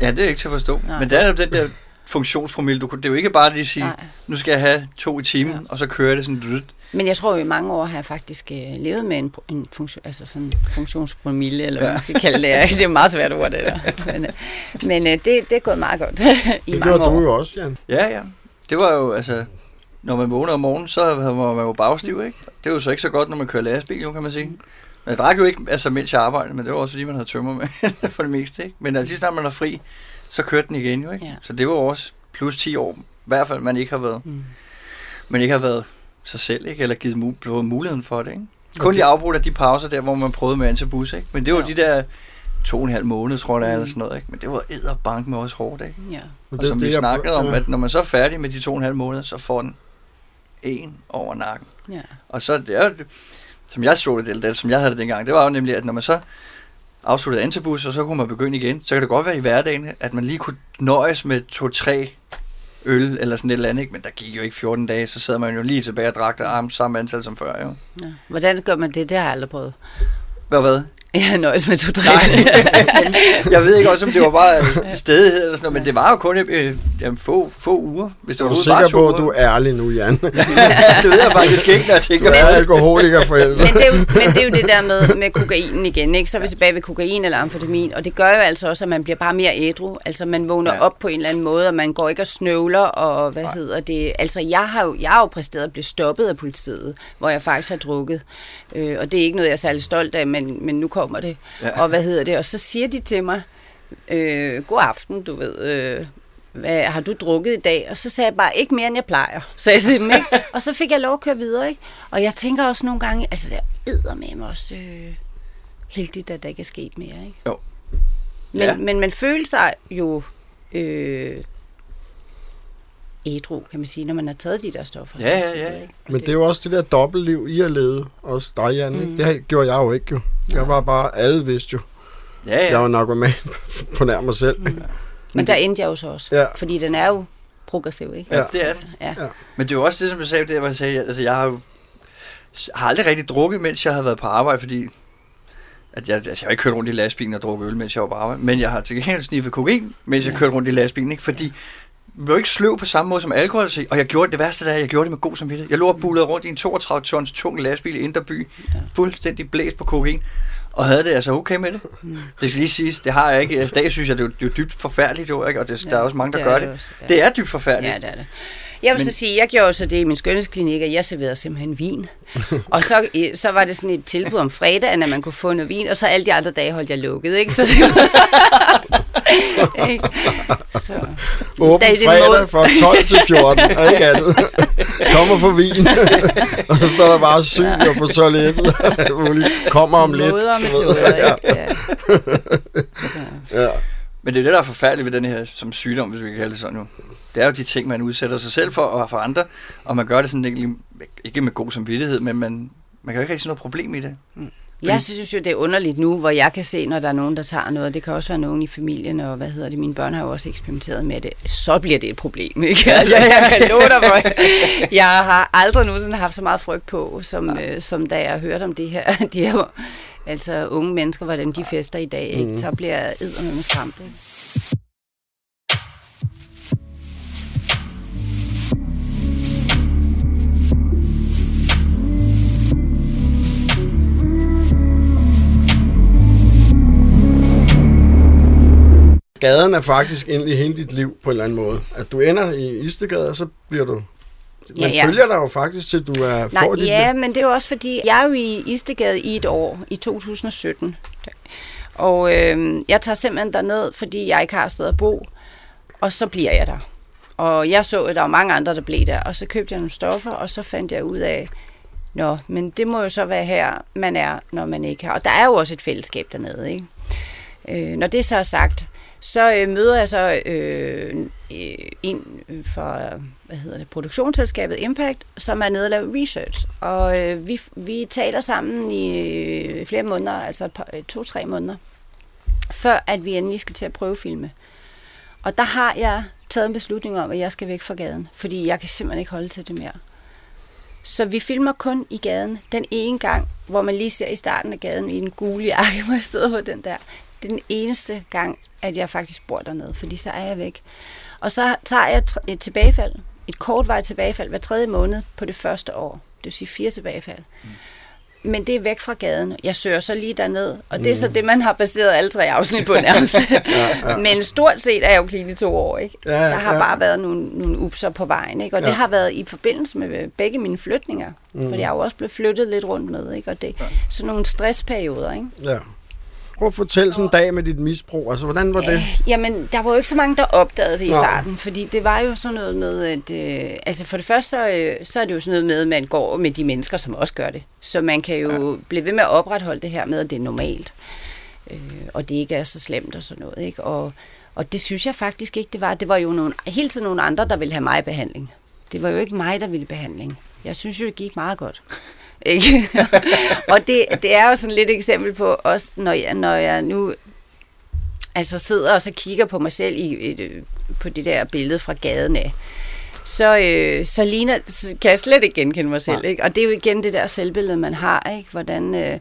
Ja. Ja, det er ikke til at forstå. Nej. Men det er jo den der funktionspromille. Du, kunne- det er jo ikke bare lige at sige, Nej. nu skal jeg have to i timen, Ja. og så kører det sådan lidt. Men jeg tror jo, i mange år har jeg faktisk øh, levet med en, en funktion, altså sådan funktionspromille, eller hvad Ja. man skal kalde det. det er jo meget svært ord, det der. Men, øh, men øh, det, det er gået meget godt i Det mange gjorde år. du jo også, Jan. Ja, ja. Det var jo, altså... når man vågner om morgenen, så var man jo bagstiv, ikke? Det er jo så ikke så godt, når man kører lastbil, jo, kan man sige. Men jeg drak jo ikke, altså mens jeg arbejdede, men det var også fordi, man havde tømmer med for det meste, ikke? Men altså, lige snart man er fri, så kørte den igen, jo, ikke? Ja. Så det var også plus 10 år, i hvert fald, man ikke har været, Mm. man ikke har været sig selv, ikke? Eller givet mu- muligheden for det, ikke? Kun lige afbrudt af de pauser der, hvor man prøvede med antibus, ikke? Men det var Ja. de der to og en halv måned, tror jeg, det er, eller Mm. sådan noget, ikke? Men det var edderbank med også hårdt, ikke? Ja. Og Og som vi jeg- snakkede om, ja. at når man så er færdig med de to og en halv måneder, så får den en over nakken. Ja. Og så, det er, som jeg så det, eller det, som jeg havde det dengang, det var jo nemlig, at når man så afsluttede antibus, og så kunne man begynde igen, så kan det godt være i hverdagen, at man lige kunne nøjes med to-tre øl eller sådan et eller andet, ikke? men der gik jo ikke 14 dage, så sad man jo lige tilbage og drak det arm samme antal som før, jo. Ja. Hvordan gør man det? Det har jeg aldrig prøvet. Hvad hvad? Jeg nøjes med to tre. jeg ved ikke også, om det var bare stedighed eller sådan noget, men det var jo kun øh, jamen, få, få uger, hvis det Er var du overhovedet bare sikker på, at du er ærlig nu, Jan? det ved jeg faktisk ikke, når jeg Du tænker er på det. alkoholiker for helvede. Men det, er jo, men det er jo det der med, med kokainen igen, ikke? Så er vi tilbage ved kokain eller amfetamin, og det gør jo altså også, at man bliver bare mere ædru. Altså man vågner Ja. op på en eller anden måde, og man går ikke og snøvler, og hvad. Nej. hedder det? Altså jeg har, jo, jeg har jo præsteret at blive stoppet af politiet, hvor jeg faktisk har drukket. Øh, og det er ikke noget, jeg er særlig stolt af, men, men nu kommer det. Ja. Og hvad hedder det? Og så siger de til mig, øh, god aften, du ved, øh, hvad, har du drukket i dag? Og så sagde jeg bare, ikke mere end jeg plejer, sagde jeg dem, ikke? Og så fik jeg lov at køre videre, ikke? Og jeg tænker også nogle gange, altså det er med mig også øh, heldigt, at der ikke er sket mere, ikke? Jo. Men, Ja. men man føler sig jo øh, ædru, kan man sige, når man har taget de der stoffer. Ja, ja, ja. ikke? Men det er jo også det der dobbeltliv, I har levet. Også dig, Jan. Mm. Ikke? Det gjorde jeg jo ikke, jo. Jeg var bare, alle vidste jo. Ja, Jeg ja. var narkoman på nær mig selv. Mm. Men der endte jeg jo så også, Ja. fordi den er jo progressiv, ikke? ja, Ja. det er det. Ja. Men det er jo også det, som jeg sagde, det, hvor jeg sagde, altså jeg har jo har aldrig rigtig drukket, mens jeg har været på arbejde, fordi at jeg, altså jeg har ikke kørt rundt i lastbilen og drukket øl, mens jeg var på arbejde, men jeg har til gengæld sniffet kokain, mens jeg Ja. kørte rundt i lastbilen, ikke? fordi jeg jo ikke sløv på samme måde som alkohol, og jeg gjorde det værste der, jeg gjorde det med god samvittighed. Jeg lå og bullede rundt i en 32 tons tung lastbil i Inderby, Ja. fuldstændig blæst på kokain, og havde det altså okay med det. Mm. Det skal lige siges, det har jeg ikke. Altså, dag synes jeg, det er, jo- det er dybt forfærdeligt, jo, ikke? og det, der er også mange, der det gør det. også, ja. Det er dybt forfærdeligt. Ja, det er det. Jeg vil Men- så sige, jeg gjorde så det i min skønhedsklinik, at jeg serverede simpelthen vin. og så, eh, så var det sådan et tilbud om fredagen, at man kunne få noget vin, og så alle de andre dage holdt jeg lukket, ikke? Så det ikke? Så. Åben det fredag mod- fra 12 til 14, og ikke andet. Kommer for vin. og så står der bare syg og på toilettet. Kommer om lidt. Ved. metoder, ikke? Ja. Ja. Men det er det, der er forfærdeligt ved den her som sygdom, hvis vi kan kalde det sådan nu. Det er jo de ting, man udsætter sig selv for og for andre, og man gør det sådan ikke, ikke med god samvittighed, men man, man kan jo ikke rigtig se noget problem i det. Jeg synes jo, det er underligt nu, hvor jeg kan se, når der er nogen, der tager noget. Det kan også være nogen i familien, og hvad hedder det, mine børn har jo også eksperimenteret med det. Så bliver det et problem, ikke? Altså, jeg kan love dig for. Jeg har aldrig nogensinde haft så meget frygt på, som, øh, som da jeg hørte om det her. De her altså unge mennesker, hvordan de fester i dag, ikke? Så bliver jeg eddermame skræmt, ikke? Gaden er faktisk egentlig hele dit liv på en eller anden måde. At du ender i Istegade, og så bliver du... Man Ja, ja. følger dig jo faktisk til, du er Nej, får ja, liv. men det er jo også fordi, jeg er jo i Istegade i et år, i 2017. Og øh, jeg tager simpelthen derned, fordi jeg ikke har sted at bo, og så bliver jeg der. Og jeg så, at der var mange andre, der blev der, og så købte jeg nogle stoffer, og så fandt jeg ud af, Nå, men det må jo så være her, man er, når man ikke har. Og der er jo også et fællesskab dernede, ikke? Øh, når det så er sagt, så øh, møder jeg så øh, øh, en fra hvad hedder det, produktionsselskabet Impact, som er nede og laver research. Og øh, vi, vi taler sammen i øh, flere måneder, altså et par- øh, to-tre måneder, før at vi endelig skal til at prøvefilme. Og der har jeg taget en beslutning om, at jeg skal væk fra gaden, fordi jeg kan simpelthen ikke holde til det mere. Så vi filmer kun i gaden den ene gang, hvor man lige ser i starten af gaden i en gule jakke, hvor jeg sidder på den der. Det er den eneste gang, at jeg faktisk bor dernede, fordi så er jeg væk. Og så tager jeg et tilbagefald, et kortvarigt tilbagefald hver tredje måned på det første år. Det vil sige fire tilbagefald. Mm. men det er væk fra gaden. Jeg søger så lige derned, og det er så det, man har baseret alle tre afsnit på nærmest. ja, ja. Men stort set er jeg jo clean i to år, ikke? Ja, der har ja. bare været nogle, nogle upser på vejen, ikke? Og ja. det har været i forbindelse med begge mine flytninger. Mm. For jeg er jo også blevet flyttet lidt rundt med, ikke? Og det, ja. sådan nogle stressperioder, ikke? Ja. Prøv at fortælle sådan en dag med dit misbrug. Altså, hvordan var det? Øh, jamen, der var jo ikke så mange, der opdagede det i starten, Nå. fordi det var jo sådan noget med, at... Øh, altså, for det første, så, øh, så er det jo sådan noget med, at man går med de mennesker, som også gør det. Så man kan jo ja. blive ved med at opretholde det her med, at det er normalt. Øh, og det ikke er så slemt og sådan noget, ikke? Og, og det synes jeg faktisk ikke, det var. Det var jo nogle, hele tiden nogle andre, der ville have mig i behandling. Det var jo ikke mig, der ville behandling. Jeg synes jo, det gik meget godt. Ikke? og det, det er jo sådan lidt et eksempel på også, når jeg, når jeg nu altså sidder og så kigger på mig selv i, et, på det der billede fra gaden af, så, øh, så ligner, så kan jeg slet ikke genkende mig selv. Ikke? Og det er jo igen det der selvbillede, man har, ikke? Hvordan, øh,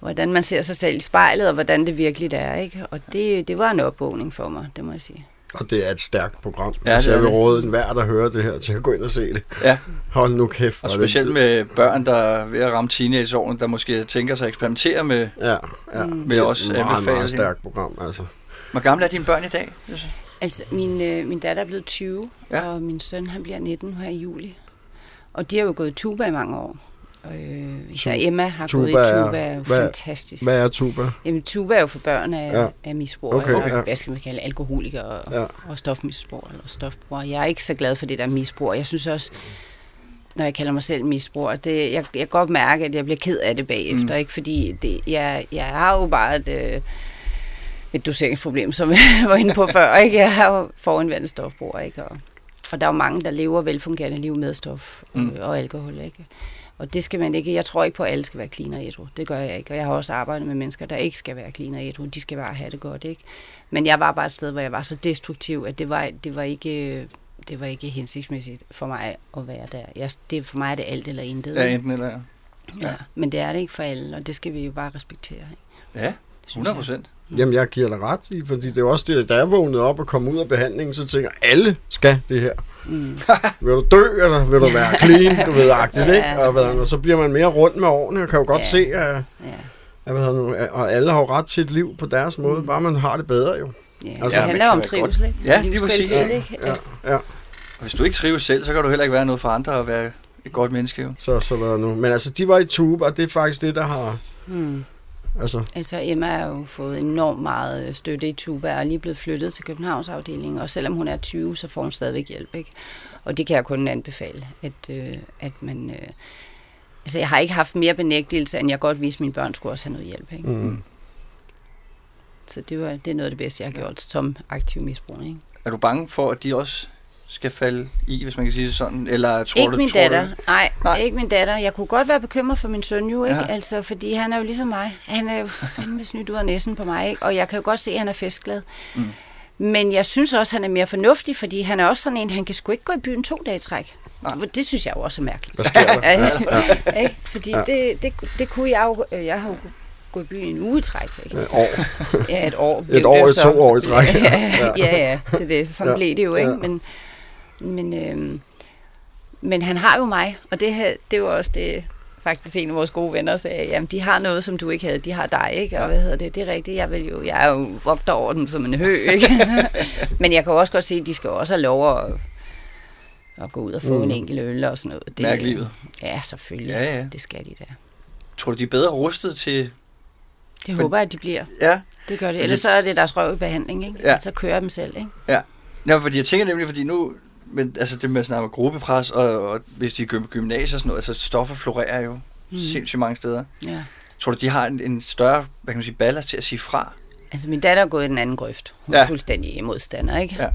hvordan man ser sig selv i spejlet, og hvordan det virkelig er. Ikke? Og det, det var en opvågning for mig, det må jeg sige. Og det er et stærkt program. Ja, altså, jeg vil råde enhver, der hører det her, til at gå ind og se det. Ja. Hold nu kæft. Og specielt det. med børn, der er ved at ramme teenageårene, der måske tænker sig at eksperimentere med, ja, ja. med også et meget, meget stærkt program. Altså. Hvor gamle er dine børn i dag? Altså, min, øh, min datter er blevet 20, ja. og min søn han bliver 19 her i juli. Og de har jo gået i tuba i mange år. Øh, især Emma har tuba gået i tuba, er, hvad, fantastisk. Hvad er tuba? Jamen, tuba er jo for børn af, ja. af misbrug, okay, og, ja. hvad skal man kalde alkoholikere og, ja. og stofmisbrug eller stofbrugere. Jeg er ikke så glad for det der misbrug. Jeg synes også, når jeg kalder mig selv misbruger, det, jeg, jeg kan godt mærke, at jeg bliver ked af det bagefter, mm. ikke? fordi det, jeg, jeg har jo bare et, øh, et doseringsproblem, som jeg var inde på før. Ikke? Jeg har jo forindvandet stofbruger, ikke? Og, og der er jo mange, der lever velfungerende liv med stof mm. og, og alkohol. Ikke? Og det skal man ikke. Jeg tror ikke på, at alle skal være clean og ædru. Det gør jeg ikke. Og jeg har også arbejdet med mennesker, der ikke skal være clean og ædru. De skal bare have det godt, ikke? Men jeg var bare et sted, hvor jeg var så destruktiv, at det var, det var ikke det var ikke hensigtsmæssigt for mig at være der. Jeg, det, for mig er det alt eller intet. Ja, enten eller ja. ja. Men det er det ikke for alle, og det skal vi jo bare respektere. Ikke? Ja, 100 procent. Jamen, jeg giver dig ret i, fordi det er også det, da jeg vågnede op og kom ud af behandlingen, så tænker jeg, alle skal det her. Mm. vil du dø, eller vil du være clean, du ved, agtigt, ikke? Og, og så bliver man mere rundt med årene, og kan jo godt ja. se, at, ja. at, nu, og alle har jo ret til et liv på deres måde, mm. bare man har det bedre jo. Ja, altså, det handler om trivsel, ikke? Ja, lige præcis. Ja, ja, ja. Og hvis du ikke trives selv, så kan du heller ikke være noget for andre at være et godt menneske. Jo. Så, så der nu. Men altså, de var i tube, og det er faktisk det, der har... Mm Altså. altså Emma har jo fået enormt meget øh, støtte i Tuba og er lige blevet flyttet til Københavns afdeling, og selvom hun er 20, så får hun stadigvæk hjælp. Ikke? Og det kan jeg kun anbefale, at, øh, at man... Øh, altså jeg har ikke haft mere benægtelse, end jeg godt vidste, at mine børn skulle også have noget hjælp. Ikke? Mm. Så det, var, det er noget af det bedste, jeg har gjort som aktiv misbrug. Ikke? Er du bange for, at de også skal falde i, hvis man kan sige det sådan? Eller tror ikke du, min tror datter. Du... Nej, Nej, ikke min datter. Jeg kunne godt være bekymret for min søn jo, ikke? Ja. Altså, fordi han er jo ligesom mig. Han er jo fandme snydt ud af næsen på mig, ikke? Og jeg kan jo godt se, at han er festglad. Mm. Men jeg synes også, at han er mere fornuftig, fordi han er også sådan en, han kan sgu ikke gå i byen to dage i træk. Nej. Det synes jeg jo også er mærkeligt. Hvad sker der? ja. Fordi ja. det, det, det kunne jeg jo... Jeg har jo gået i byen en uge i træk. Ikke? Et år. Ja, et år. Et år i to år i træk. ja, ja, ja, det er det. Sådan ja. blev det jo, ikke? Ja. Men, men, øh, men han har jo mig, og det, det var også det, faktisk en af vores gode venner sagde, jamen de har noget, som du ikke havde, de har dig, ikke? Og hvad hedder det, det er rigtigt, jeg, vil jo, jeg er jo vogter over dem som en hø, ikke? men jeg kan også godt se, at de skal også have lov at, at gå ud og få mm. en enkelt øl og sådan noget. Det, Mærk livet. Ja, selvfølgelig. Ja, ja. Det skal de da. Tror du, de er bedre rustet til... Det håber jeg, at de bliver. Ja. Det gør det. Ellers så er det deres røv i behandling, ikke? Ja. Så kører dem selv, ikke? Ja. Ja, fordi jeg tænker nemlig, fordi nu, men altså det med at snakke gruppepres, og, og hvis de er gymnasier og sådan noget, altså stoffer florerer jo mm. sindssygt mange steder. Ja. Tror du, de har en, en større, hvad kan man sige, ballast til at sige fra? Altså min datter er gået i den anden grøft. Hun ja. er fuldstændig modstander, ikke? Ja.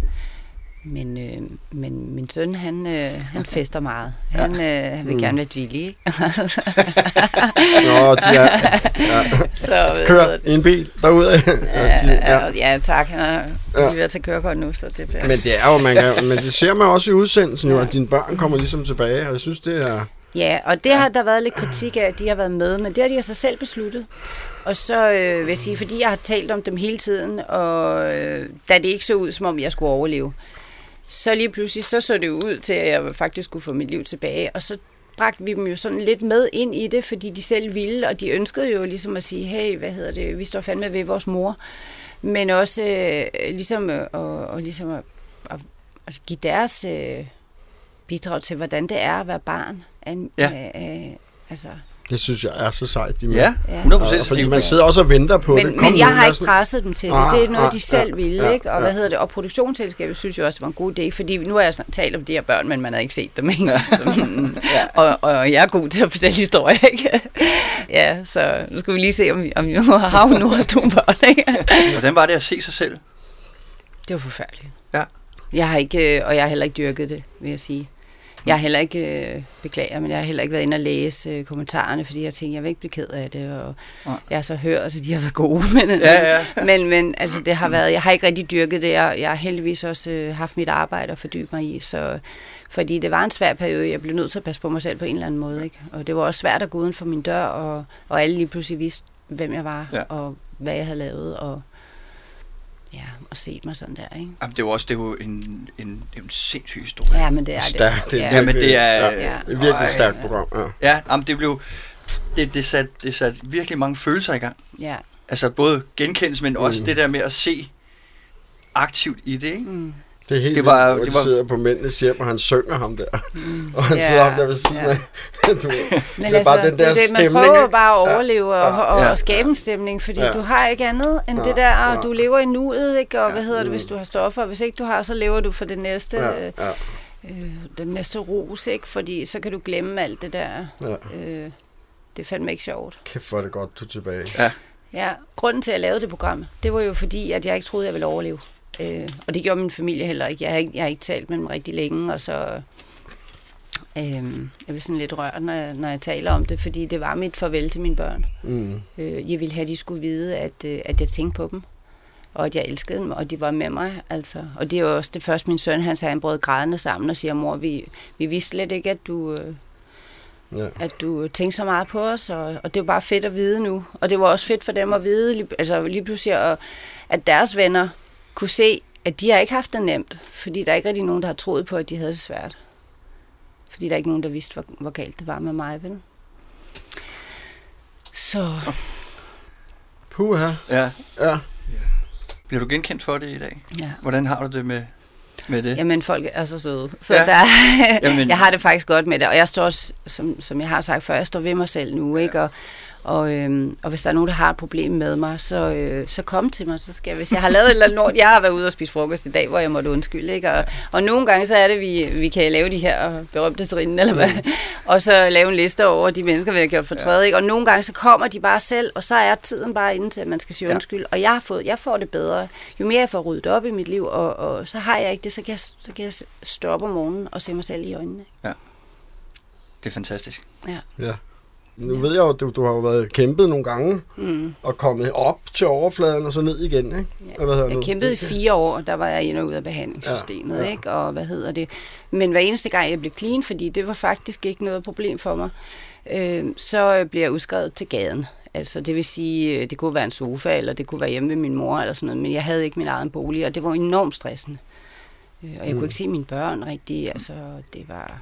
Men, øh, men min søn, han, øh, han fester meget. Han, øh, han vil mm. gerne være Gilly? Nå, ja. ja. Så, Kør i en bil derude. ja, ja. ja, tak. Han er ja. ved at tage kørekort nu, så det bliver... Men det er jo, man kan, men det ser man også i udsendelsen, jo, at dine børn kommer ligesom tilbage, og jeg synes, det er... Ja, og det har der været lidt kritik af, at de har været med, men det har de altså selv besluttet. Og så øh, vil jeg sige, fordi jeg har talt om dem hele tiden, og øh, da det ikke så ud, som om jeg skulle overleve, så lige pludselig, så så det ud til, at jeg faktisk skulle få mit liv tilbage. Og så bragte vi dem jo sådan lidt med ind i det, fordi de selv ville, og de ønskede jo ligesom at sige, hey, hvad hedder det, vi står fandme ved vores mor. Men også øh, ligesom, øh, og, og ligesom at, at, at give deres øh, bidrag til, hvordan det er at være barn. An, Ja. øh, øh, altså, Det synes jeg er så sejt, de med. Ja, Ja. 100 Og, procent. fordi man sidder også og venter på men, det. men jeg nu, har ikke presset dem til det. Ah, Det er noget, ah, de selv ja, ville, ja, ikke? Og hvad ja. hedder det? Og produktionsselskabet synes jeg også var en god idé, fordi nu har jeg talt om de her børn, men man har ikke set dem, ikke? Så, mm, og, og jeg er god til at fortælle historier, ikke? Ja, så nu skal vi lige se, om vi, om vi nu har hun nu har to børn, ikke? Hvordan var det at se sig selv? Det var forfærdeligt. Ja. Jeg har ikke, øh, og jeg har heller ikke dyrket det, vil jeg sige. Jeg har heller ikke, øh, beklager, men jeg har heller ikke været inde og læse øh, kommentarerne, fordi jeg tænkte, jeg vil ikke blive ked af det, og Nej. jeg har så hørt, at de har været gode. Men, Ja, ja. men, men altså, det har været, jeg har ikke rigtig dyrket det, og jeg har heldigvis også øh, haft mit arbejde at fordybe mig i, så, fordi det var en svær periode, jeg blev nødt til at passe på mig selv på en eller anden måde, ikke? og det var også svært at gå uden for min dør, og, og alle lige pludselig vidste, hvem jeg var, Ja. og hvad jeg havde lavet, og ja, og set mig sådan der, ikke? Jamen, det er jo også det er jo en, en, en, en sindssyg historie. Ja, men det er Stærkt. Det er Ja. Jamen, virkelig, det er- ja, Ja. det er virkelig et stærkt ja. program. Ja. Ja, jamen, det blev... Det, det, satte, det satte virkelig mange følelser i gang. Ja. Altså både genkendelse, men også Mm. det der med at se aktivt i det, ikke? Mm. Det er helt Det var- vildt, det de var- sidder på mændenes hjem, og han synger ham der. Mm. Og han Ja, sidder ham der ved siden ja. af. Du Men det er bare den der det, er det, man stemning. prøver bare at Ja. overleve og, Ja. og, Ja. og skabe en stemning, fordi Ja. du har ikke andet end Ja. det der, og Ja. du lever i nuet, ikke? Og hvad Ja. hedder det, hvis du har stoffer? Og hvis ikke du har, så lever du for det næste, Ja, ja, øh, den næste ros, ikke? Fordi så kan du glemme alt det der. ja. Øh, det er fandme ikke sjovt. Kæft, hvor er det godt, du er tilbage. Ja, grunden til, at jeg lavede det program, det var jo fordi, at jeg ikke troede, jeg ville overleve. Øh, og det gjorde min familie heller ikke. Jeg har ikke, jeg har ikke talt med dem rigtig længe, og så... Øh, jeg bliver sådan lidt rørt, når jeg, når jeg taler om det, fordi det var mit farvel til mine børn. Mm. Øh, jeg ville have, at de skulle vide, at, øh, at jeg tænkte på dem, og at jeg elskede dem, og de var med mig. Altså. Og det er jo også det første, min søn, han sagde, han brød grædende sammen og siger, mor, vi, vi vidste slet ikke, at du, øh, Ja. at du tænkte så meget på os, og, og det var bare fedt at vide nu. Og det var også fedt for dem at vide, altså lige pludselig, at, at deres venner kunne se, at de har ikke haft det nemt, fordi der er ikke rigtig nogen, der har troet på, at de havde det svært. Fordi der er ikke nogen, der vidste, hvor, hvor galt det var med mig, vel? Så Puha. Ja. Ja. Bliver du genkendt for det i dag? ja. Hvordan har du det med, med det? Jamen, folk er så søde. Så Ja. der, Jamen- jeg har det faktisk godt med det. Og jeg står også, som, som jeg har sagt før, jeg står ved mig selv nu, ikke? Og, og, øhm, og hvis der er nogen, der har et problem med mig, så, øh, så kom til mig. Så skal jeg, hvis jeg har lavet et eller andet lort, jeg har været ude og spise frokost i dag, hvor jeg måtte undskylde, ikke? Og, og nogle gange, så er det, vi, vi kan lave de her berømte trin, eller hvad? Og så lave en liste over de mennesker, vi har gjort for træde, ikke? Og nogle gange, så kommer de bare selv, og så er tiden bare inde til, at man skal sige Ja. undskyld. Og jeg, har fået, jeg får det bedre. Jo mere jeg får ryddet op i mit liv, og, og så har jeg ikke det, så kan jeg, så kan jeg stå op om morgenen og se mig selv i øjnene. Det er fantastisk. ja. Nu ved jeg jo, at du, du har jo været kæmpet nogle gange, Mm. og kommet op til overfladen og så ned igen, ikke? Ja. Hvad Jeg nu? kæmpede i fire år, der var jeg ind og ud af behandlingssystemet, Ja, ja, ja. ikke? Og hvad hedder det? Men hver eneste gang, jeg blev clean, fordi det var faktisk ikke noget problem for mig, øh, så blev jeg udskrevet til gaden. Altså, det vil sige, øh, det kunne være en sofa, eller det kunne være hjemme ved min mor, eller sådan noget, men jeg havde ikke min egen bolig, og det var enormt stressende. Øh, Og jeg Mm. kunne ikke se mine børn rigtigt, altså, det var...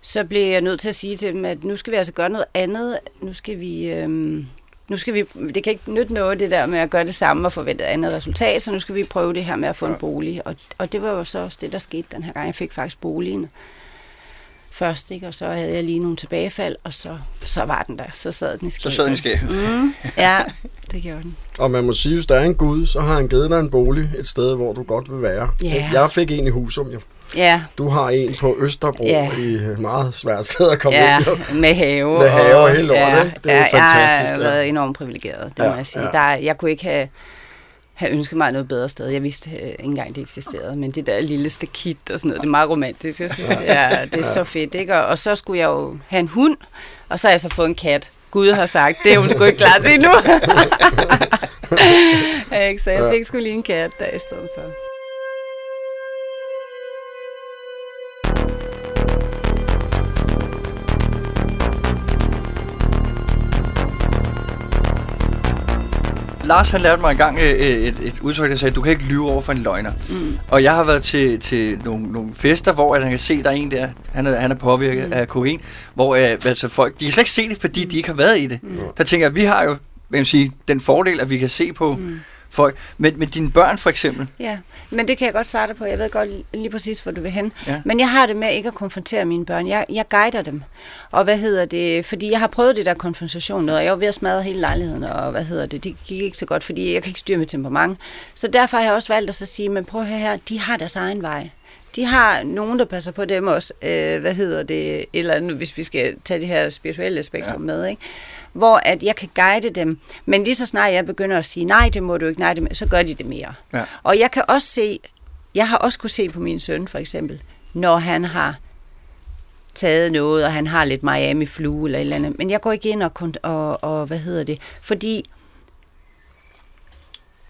Så blev jeg nødt til at sige til dem, at nu skal vi altså gøre noget andet. Nu skal vi... Øhm, nu skal vi, det kan ikke nytte noget, det der med at gøre det samme og forvente et andet resultat, så nu skal vi prøve det her med at få en bolig. Og, og det var jo så også det, der skete den her gang. Jeg fik faktisk boligen først, ikke? og så havde jeg lige nogle tilbagefald, og så, så var den der. Så sad den i Så skabet. sad den i skabet. Mm, ja, det gjorde den. Og man må sige, hvis der er en Gud, så har han givet dig en bolig et sted, hvor du godt vil være. Ja. Jeg fik en i Husum, jo. Ja, Du har en på Østerbro Ja. i et meget svært sted at komme ja ind. Med have. Med have og hele lortet, ja? Det er ja, fantastisk, Jeg har været enormt privilegeret, det Ja, må jeg sige. ja. Der, jeg kunne ikke have, have ønsket mig noget bedre sted. Jeg vidste øh, ikke engang, det eksisterede. Men det der lille stakit og sådan noget, det er meget romantisk. Jeg synes, det er, det er så fedt. Ikke? Og, og så skulle jeg jo have en hund, og så har jeg så fået en kat. Gud har sagt, det er hun sgu ikke klar til endnu. Ikke? så jeg fik sgu lige en kat der i stedet for. Lars han lærte mig engang øh, et, et, et udtryk, der sagde, du kan ikke lyve over for en løgner. Mm. Og jeg har været til, til nogle, nogle fester, hvor at han kan se, der er en der, han er, han er påvirket mm. af kokain, hvor øh, altså folk, de kan slet ikke se det, fordi de ikke har været i det. Mm. Der tænker jeg, vi har jo vil jeg sige, den fordel, at vi kan se på mm. Folk. Men, men dine børn for eksempel? Ja, men det kan jeg godt svare dig på. Jeg ved godt lige præcis, hvor du vil hen. Ja. Men jeg har det med ikke at konfrontere mine børn. Jeg, jeg guider dem. Og hvad hedder det? Fordi jeg har prøvet det der konfrontation noget, og jeg var ved at smadre hele lejligheden, og hvad hedder det? Det gik ikke så godt, fordi jeg kan ikke styre mit temperament. Så derfor har jeg også valgt at så sige, men prøv at høre her, de har deres egen vej. De har nogen, der passer på dem også. Øh, hvad hedder det? Eller andet, hvis vi skal tage det her spirituelle spektrum ja. med, ikke? Hvor at jeg kan guide dem. Men lige så snart jeg begynder at sige, nej, det må du ikke, nej, det så gør de det mere. Ja. Og jeg kan også se, jeg har også kunne se på min søn for eksempel, når han har taget noget, og han har lidt Miami flu eller et eller andet. Men jeg går ikke ind og, og, og hvad hedder det, fordi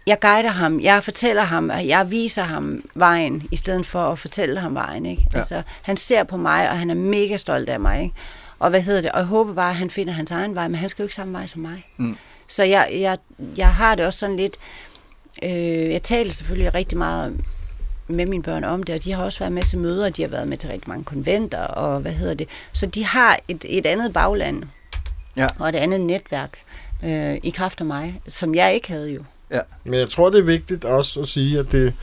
jeg guider ham, jeg fortæller ham, jeg viser ham vejen, i stedet for at fortælle ham vejen. Ikke? Ja. Altså, han ser på mig, og han er mega stolt af mig. Ikke? Og hvad hedder det? Og jeg håber bare, at han finder hans egen vej, men han skal jo ikke samme vej som mig. Mm. Så jeg, jeg, jeg har det også sådan lidt... Øh, jeg taler selvfølgelig rigtig meget med mine børn om det, og de har også været med til møder, de har været med til rigtig mange konventer, og hvad hedder det. Så de har et, et andet bagland, ja. og et andet netværk øh, i kraft af mig, som jeg ikke havde jo. Ja. Men jeg tror, det er vigtigt også at sige, at det,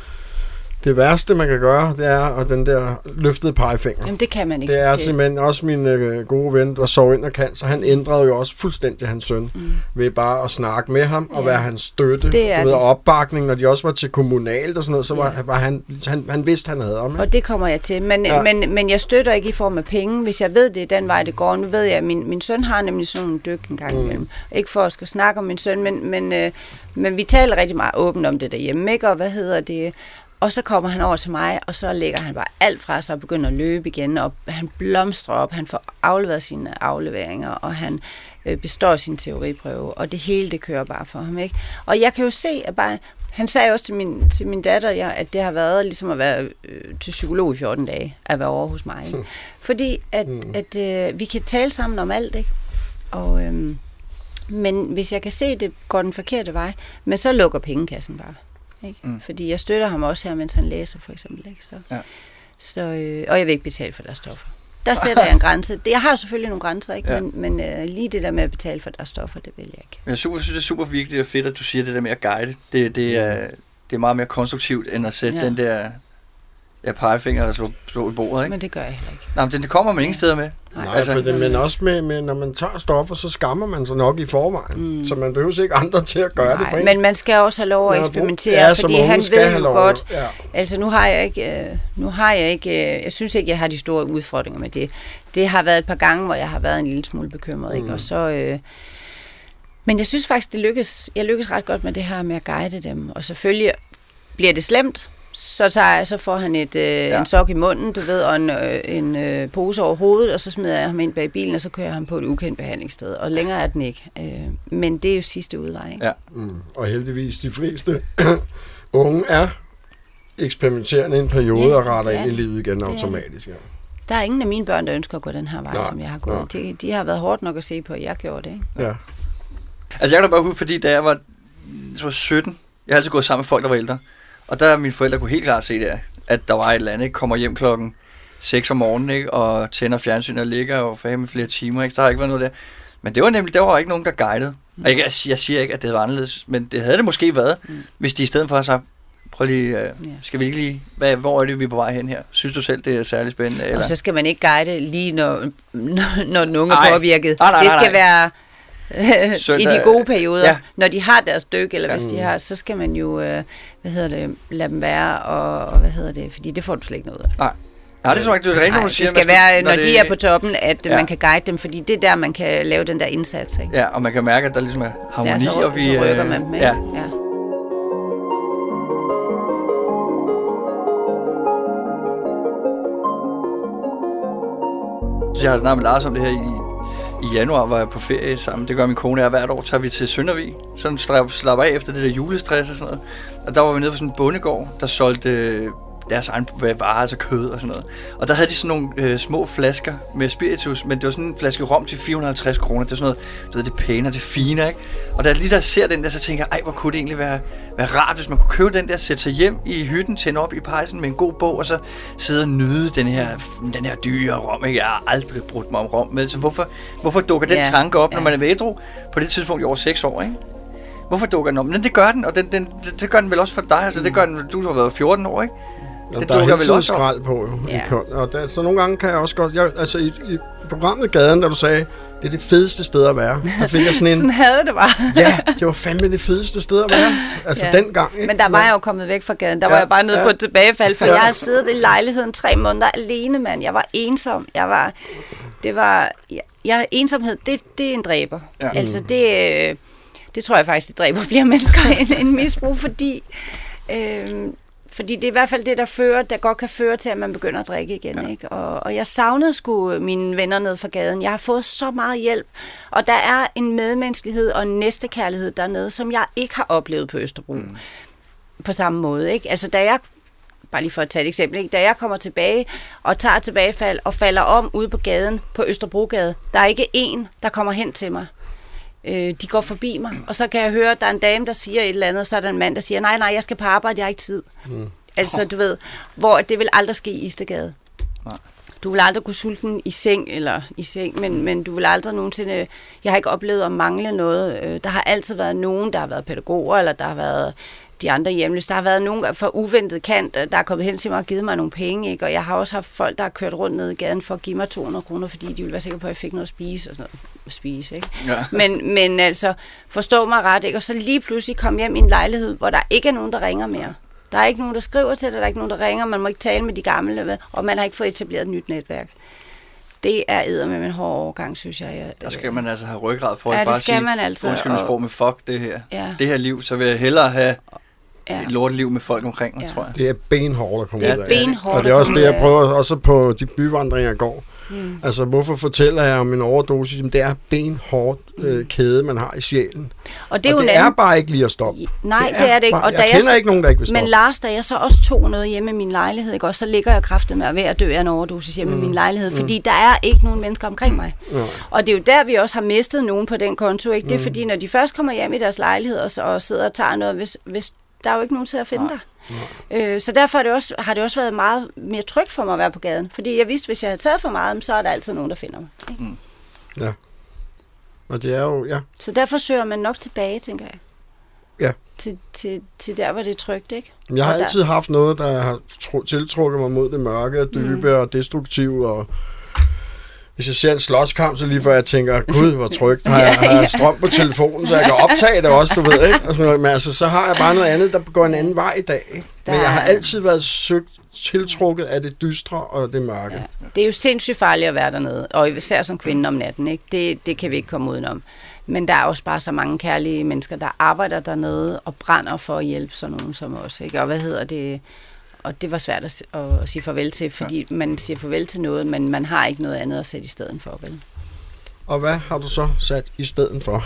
det værste, man kan gøre, det er at den der løftede pegefinger. Jamen, det kan man ikke. Det er det. simpelthen også min øh, gode ven, der sov ind og kan, så han ændrede jo også fuldstændig hans søn, mm. ved bare at snakke med ham og ja. være hans støtte det er du ved, og opbakning. Når de også var til kommunalt og sådan noget, så var, ja. var han, han, han vidste, han havde ham. Og det kommer jeg til. Men, ja. men, men jeg støtter ikke i form af penge, hvis jeg ved, det er den vej, det går. Nu ved jeg, at min, min søn har nemlig sådan nogle dyk en gang mm. imellem. Ikke for at skal snakke om min søn, men, men, øh, men vi taler rigtig meget åbent om det derhjemme, ikke? Og hvad hedder det? Og så kommer han over til mig, og så lægger han bare alt fra sig og begynder at løbe igen, og han blomstrer op, han får afleveret sine afleveringer, og han øh, består sin teoriprøve, og det hele det kører bare for ham. Ikke? Og jeg kan jo se, at bare, han sagde også til min, til min datter, ja, at det har været ligesom at være øh, til psykolog i 14 dage, at være over hos mig. Ikke? Fordi at, mm. at øh, vi kan tale sammen om alt, ikke? Og, øh, men hvis jeg kan se, at det går den forkerte vej, men så lukker pengekassen bare. Ikke? Mm. Fordi jeg støtter ham også her, mens han læser, for eksempel. Ikke? Så, ja. så, øh, og jeg vil ikke betale for deres stoffer. Der sætter jeg en grænse. Jeg har selvfølgelig nogle grænser, ikke? Ja. men, men øh, lige det der med at betale for deres stoffer, det vil jeg ikke. Jeg synes, det er super vigtigt og fedt, at du siger det der med at guide. Det, det, er, det er meget mere konstruktivt, end at sætte ja. den der ja, pegefinger og slå, slå i bordet. Ikke? Men det gør jeg heller ikke. Nej, men det kommer man ingen steder med. Nej, altså, for det, men også med, med, når man tager stoffer, så skammer man sig nok i forvejen. Mm. Så man behøver ikke andre til at gøre Nej, det for en. men man skal også have lov at eksperimentere, ja, fordi han ved jo godt. Ja. Altså nu har jeg ikke, øh, nu har jeg ikke, øh, jeg synes ikke, jeg har de store udfordringer med det. Det har været et par gange, hvor jeg har været en lille smule bekymret, mm. ikke? og så... Øh, men jeg synes faktisk, det lykkes, jeg lykkes ret godt med det her med at guide dem. Og selvfølgelig bliver det slemt, så, tager jeg, så får han et, øh, ja. en sok i munden, du ved, og en, øh, en øh, pose over hovedet, og så smider jeg ham ind bag bilen, og så kører jeg ham på et ukendt behandlingssted. Og længere er den ikke. Øh, men det er jo sidste udvej. Ikke? Ja. Mm. Og heldigvis, de fleste unge er eksperimenterende en periode ja, og retter ind i livet igen automatisk. Ja. Der er ingen af mine børn, der ønsker at gå den her vej, nej, som jeg har gået. De, de har været hårdt nok at se på, at jeg gjorde det. Ikke? Ja. Altså jeg kan da bare huske, fordi da jeg var, jeg var 17, jeg har altid gået sammen med folk, der var ældre. Og der mine forældre kunne helt klart se det, at der var et eller andet, ikke? kommer hjem klokken 6 om morgenen, ikke? og tænder fjernsyn og ligger og med flere timer. Ikke? Der har ikke været noget der. Men det var nemlig, der var ikke nogen, der guidede. Mm. Og jeg, jeg siger ikke, at det var anderledes, men det havde det måske været, mm. hvis de i stedet for sagt, prøv lige, yeah. skal vi ikke lige, hvad, hvor er det, vi er på vej hen her? Synes du selv, det er særlig spændende? Eller? Og så skal man ikke guide lige, når, når, når den unge er påvirket. Nej, nej, nej, det skal nej. være Søndag, i de gode perioder. Ja. Når de har deres dyk, eller hvis ja. de har, så skal man jo, øh, hvad hedder det, lade dem være, og, og hvad hedder det, fordi det får du slet ikke noget af. Nej. Nej, det er så ikke, du er siger. Det skal være, når, når det, de er på toppen, at ja. man kan guide dem, fordi det er der, man kan lave den der indsats. Ikke? Ja, og man kan mærke, at der ligesom er harmoni, ja, så, og vi... Så rykker man dem, ja. ja. Jeg har snakket med Lars om det her i i januar var jeg på ferie sammen. Det gør min kone og hvert år. Tager vi til Søndervig. Sådan slapper af efter det der julestress og sådan noget. Og der var vi nede på sådan en bondegård, der solgte øh, deres egen varer, altså kød og sådan noget. Og der havde de sådan nogle øh, små flasker med spiritus, men det var sådan en flaske rom til 450 kroner. Det er sådan noget, du ved, det pæne og det fine, ikke? Og da jeg lige der ser den der, så tænker jeg, ej, hvor kunne det egentlig være, være rart, hvis man kunne købe den der, sætte sig hjem i hytten, tænde op i pejsen med en god bog, og så sidde og nyde den her, den her dyre rom, ikke? Jeg har aldrig brugt mig om rom, men så hvorfor, hvorfor dukker den Ja, tanke op, når ja. man er vædru på det tidspunkt i over 6 år, ikke? Hvorfor dukker den op? Men det gør den, og den, den, det, det gør den vel også for dig. Altså, det gør den, du har været 14 år, ikke? Det der er hele tiden skrald på, jo. Ja. Ja. Og der, så nogle gange kan jeg også godt... Jeg, altså, i, i programmet Gaden, da du sagde, det er det fedeste sted at være. Der fik jeg sådan en... Sådan havde det bare. ja, det var fandme det fedeste sted at være. Altså Ja. ja. dengang, ikke? Men der var jeg jo kommet væk fra gaden. Der var Ja, jeg bare nede ja. på et tilbagefald, for Ja. jeg havde siddet i lejligheden tre måneder alene, mand. Jeg var ensom. Jeg var... Det var... Jeg, jeg, ensomhed, det, det er en dræber. Ja. Ja. Altså, det, øh, det tror jeg faktisk, det dræber flere mennesker end, end misbrug, fordi... Øh, fordi det er i hvert fald det, der fører, der godt kan føre til, at man begynder at drikke igen. Ja. Ikke? Og, og jeg savnede sgu mine venner ned fra gaden. Jeg har fået så meget hjælp. Og der er en medmenneskelighed og en næstekærlighed dernede, som jeg ikke har oplevet på Østerbro. Mm. På samme måde. Ikke? Altså da jeg bare lige for at tage et eksempel, ikke? da jeg kommer tilbage og tager tilbagefald og falder om ude på gaden på Østerbrogade, der er ikke en, der kommer hen til mig. Øh, de går forbi mig, og så kan jeg høre, at der er en dame, der siger et eller andet, og så er der en mand, der siger, nej, nej, jeg skal på arbejde, jeg har ikke tid. Mm. Altså, du ved, hvor det vil aldrig ske i Istegade. Nej. Du vil aldrig kunne sulten i seng, eller i seng, men, men du vil aldrig nogensinde... Jeg har ikke oplevet at mangle noget. Øh, Der har altid været nogen, der har været pædagoger, eller der har været de andre hjemløse. Der har været nogen fra uventet kant, øh, der er kommet hen til mig og givet mig nogle penge, ikke? og jeg har også haft folk, der har kørt rundt ned i gaden for at give mig 200 kroner, fordi de ville være sikre på, at jeg fik noget at spise og sådan noget. At spise, ikke? Ja. Men, men altså, forstå mig ret, ikke? og så lige pludselig kom hjem i en lejlighed, hvor der ikke er nogen, der ringer mere. Der er ikke nogen, der skriver til dig, der er ikke nogen, der ringer, man må ikke tale med de gamle, og man har ikke fået etableret et nyt netværk. Det er æder med en hård overgang, synes jeg. jeg Der skal man altså have ryggrad for Ja, at det bare skal sige, man altså, undskyld og- sprog, men fuck det her. Ja. Det her liv, så vil jeg hellere have ja. et lorteliv med folk omkring mig, Ja. tror jeg. Det er benhårdt at komme Det er ud af. benhårdt Og det er også det, jeg prøver også på de byvandringer i går. Mm. Altså, hvorfor fortæller jeg om en overdosis? Jamen, det er benhårdt øh, kæde, man har i sjælen. Og det er og det anden... er bare ikke lige at stoppe. Nej, det er det ikke. Bare, Og jeg da kender jeg, ikke nogen, der ikke vil stoppe. Men Lars, da jeg så også tog noget hjemme i min lejlighed, ikke? også, så ligger jeg kraftet med at ved at dø af en overdosis hjemme mm. i min lejlighed, fordi der er ikke nogen mennesker omkring mig. Ja. Og det er jo der, vi også har mistet nogen på den konto. Ikke? Det er fordi, når de først kommer hjem i deres lejlighed og, så, og sidder og tager noget, hvis, hvis der er jo ikke nogen til at finde dig. Øh, så derfor er det også, har det også været meget mere trygt for mig at være på gaden. Fordi jeg vidste, hvis jeg havde taget for meget, så er der altid nogen, der finder mig. Ikke? Ja. Og det er jo, ja. Så derfor søger man nok tilbage, tænker jeg. Ja. Til, til, til der, hvor det er trygt, ikke? Jeg har Og der- altid haft noget, der har tiltrukket mig mod det mørke og dybe mm. og destruktive. Og hvis jeg ser en slåskamp, så lige før jeg tænker, gud, hvor trygt. Har jeg, har jeg strøm på telefonen, så jeg kan optage det også, du ved, ikke? Og sådan noget. Men altså, så har jeg bare noget andet, der går en anden vej i dag. Ikke? Men jeg har altid været søgt tiltrukket af det dystre og det mørke. Ja. Det er jo sindssygt farligt at være dernede, og især som kvinde om natten. Ikke? Det, det kan vi ikke komme udenom. Men der er også bare så mange kærlige mennesker, der arbejder dernede og brænder for at hjælpe sådan nogen som os. Ikke? Og hvad hedder det? Og det var svært at, at sige farvel til, fordi ja. man siger farvel til noget, men man har ikke noget andet at sætte i stedet for. Vel? Og hvad har du så sat i stedet for?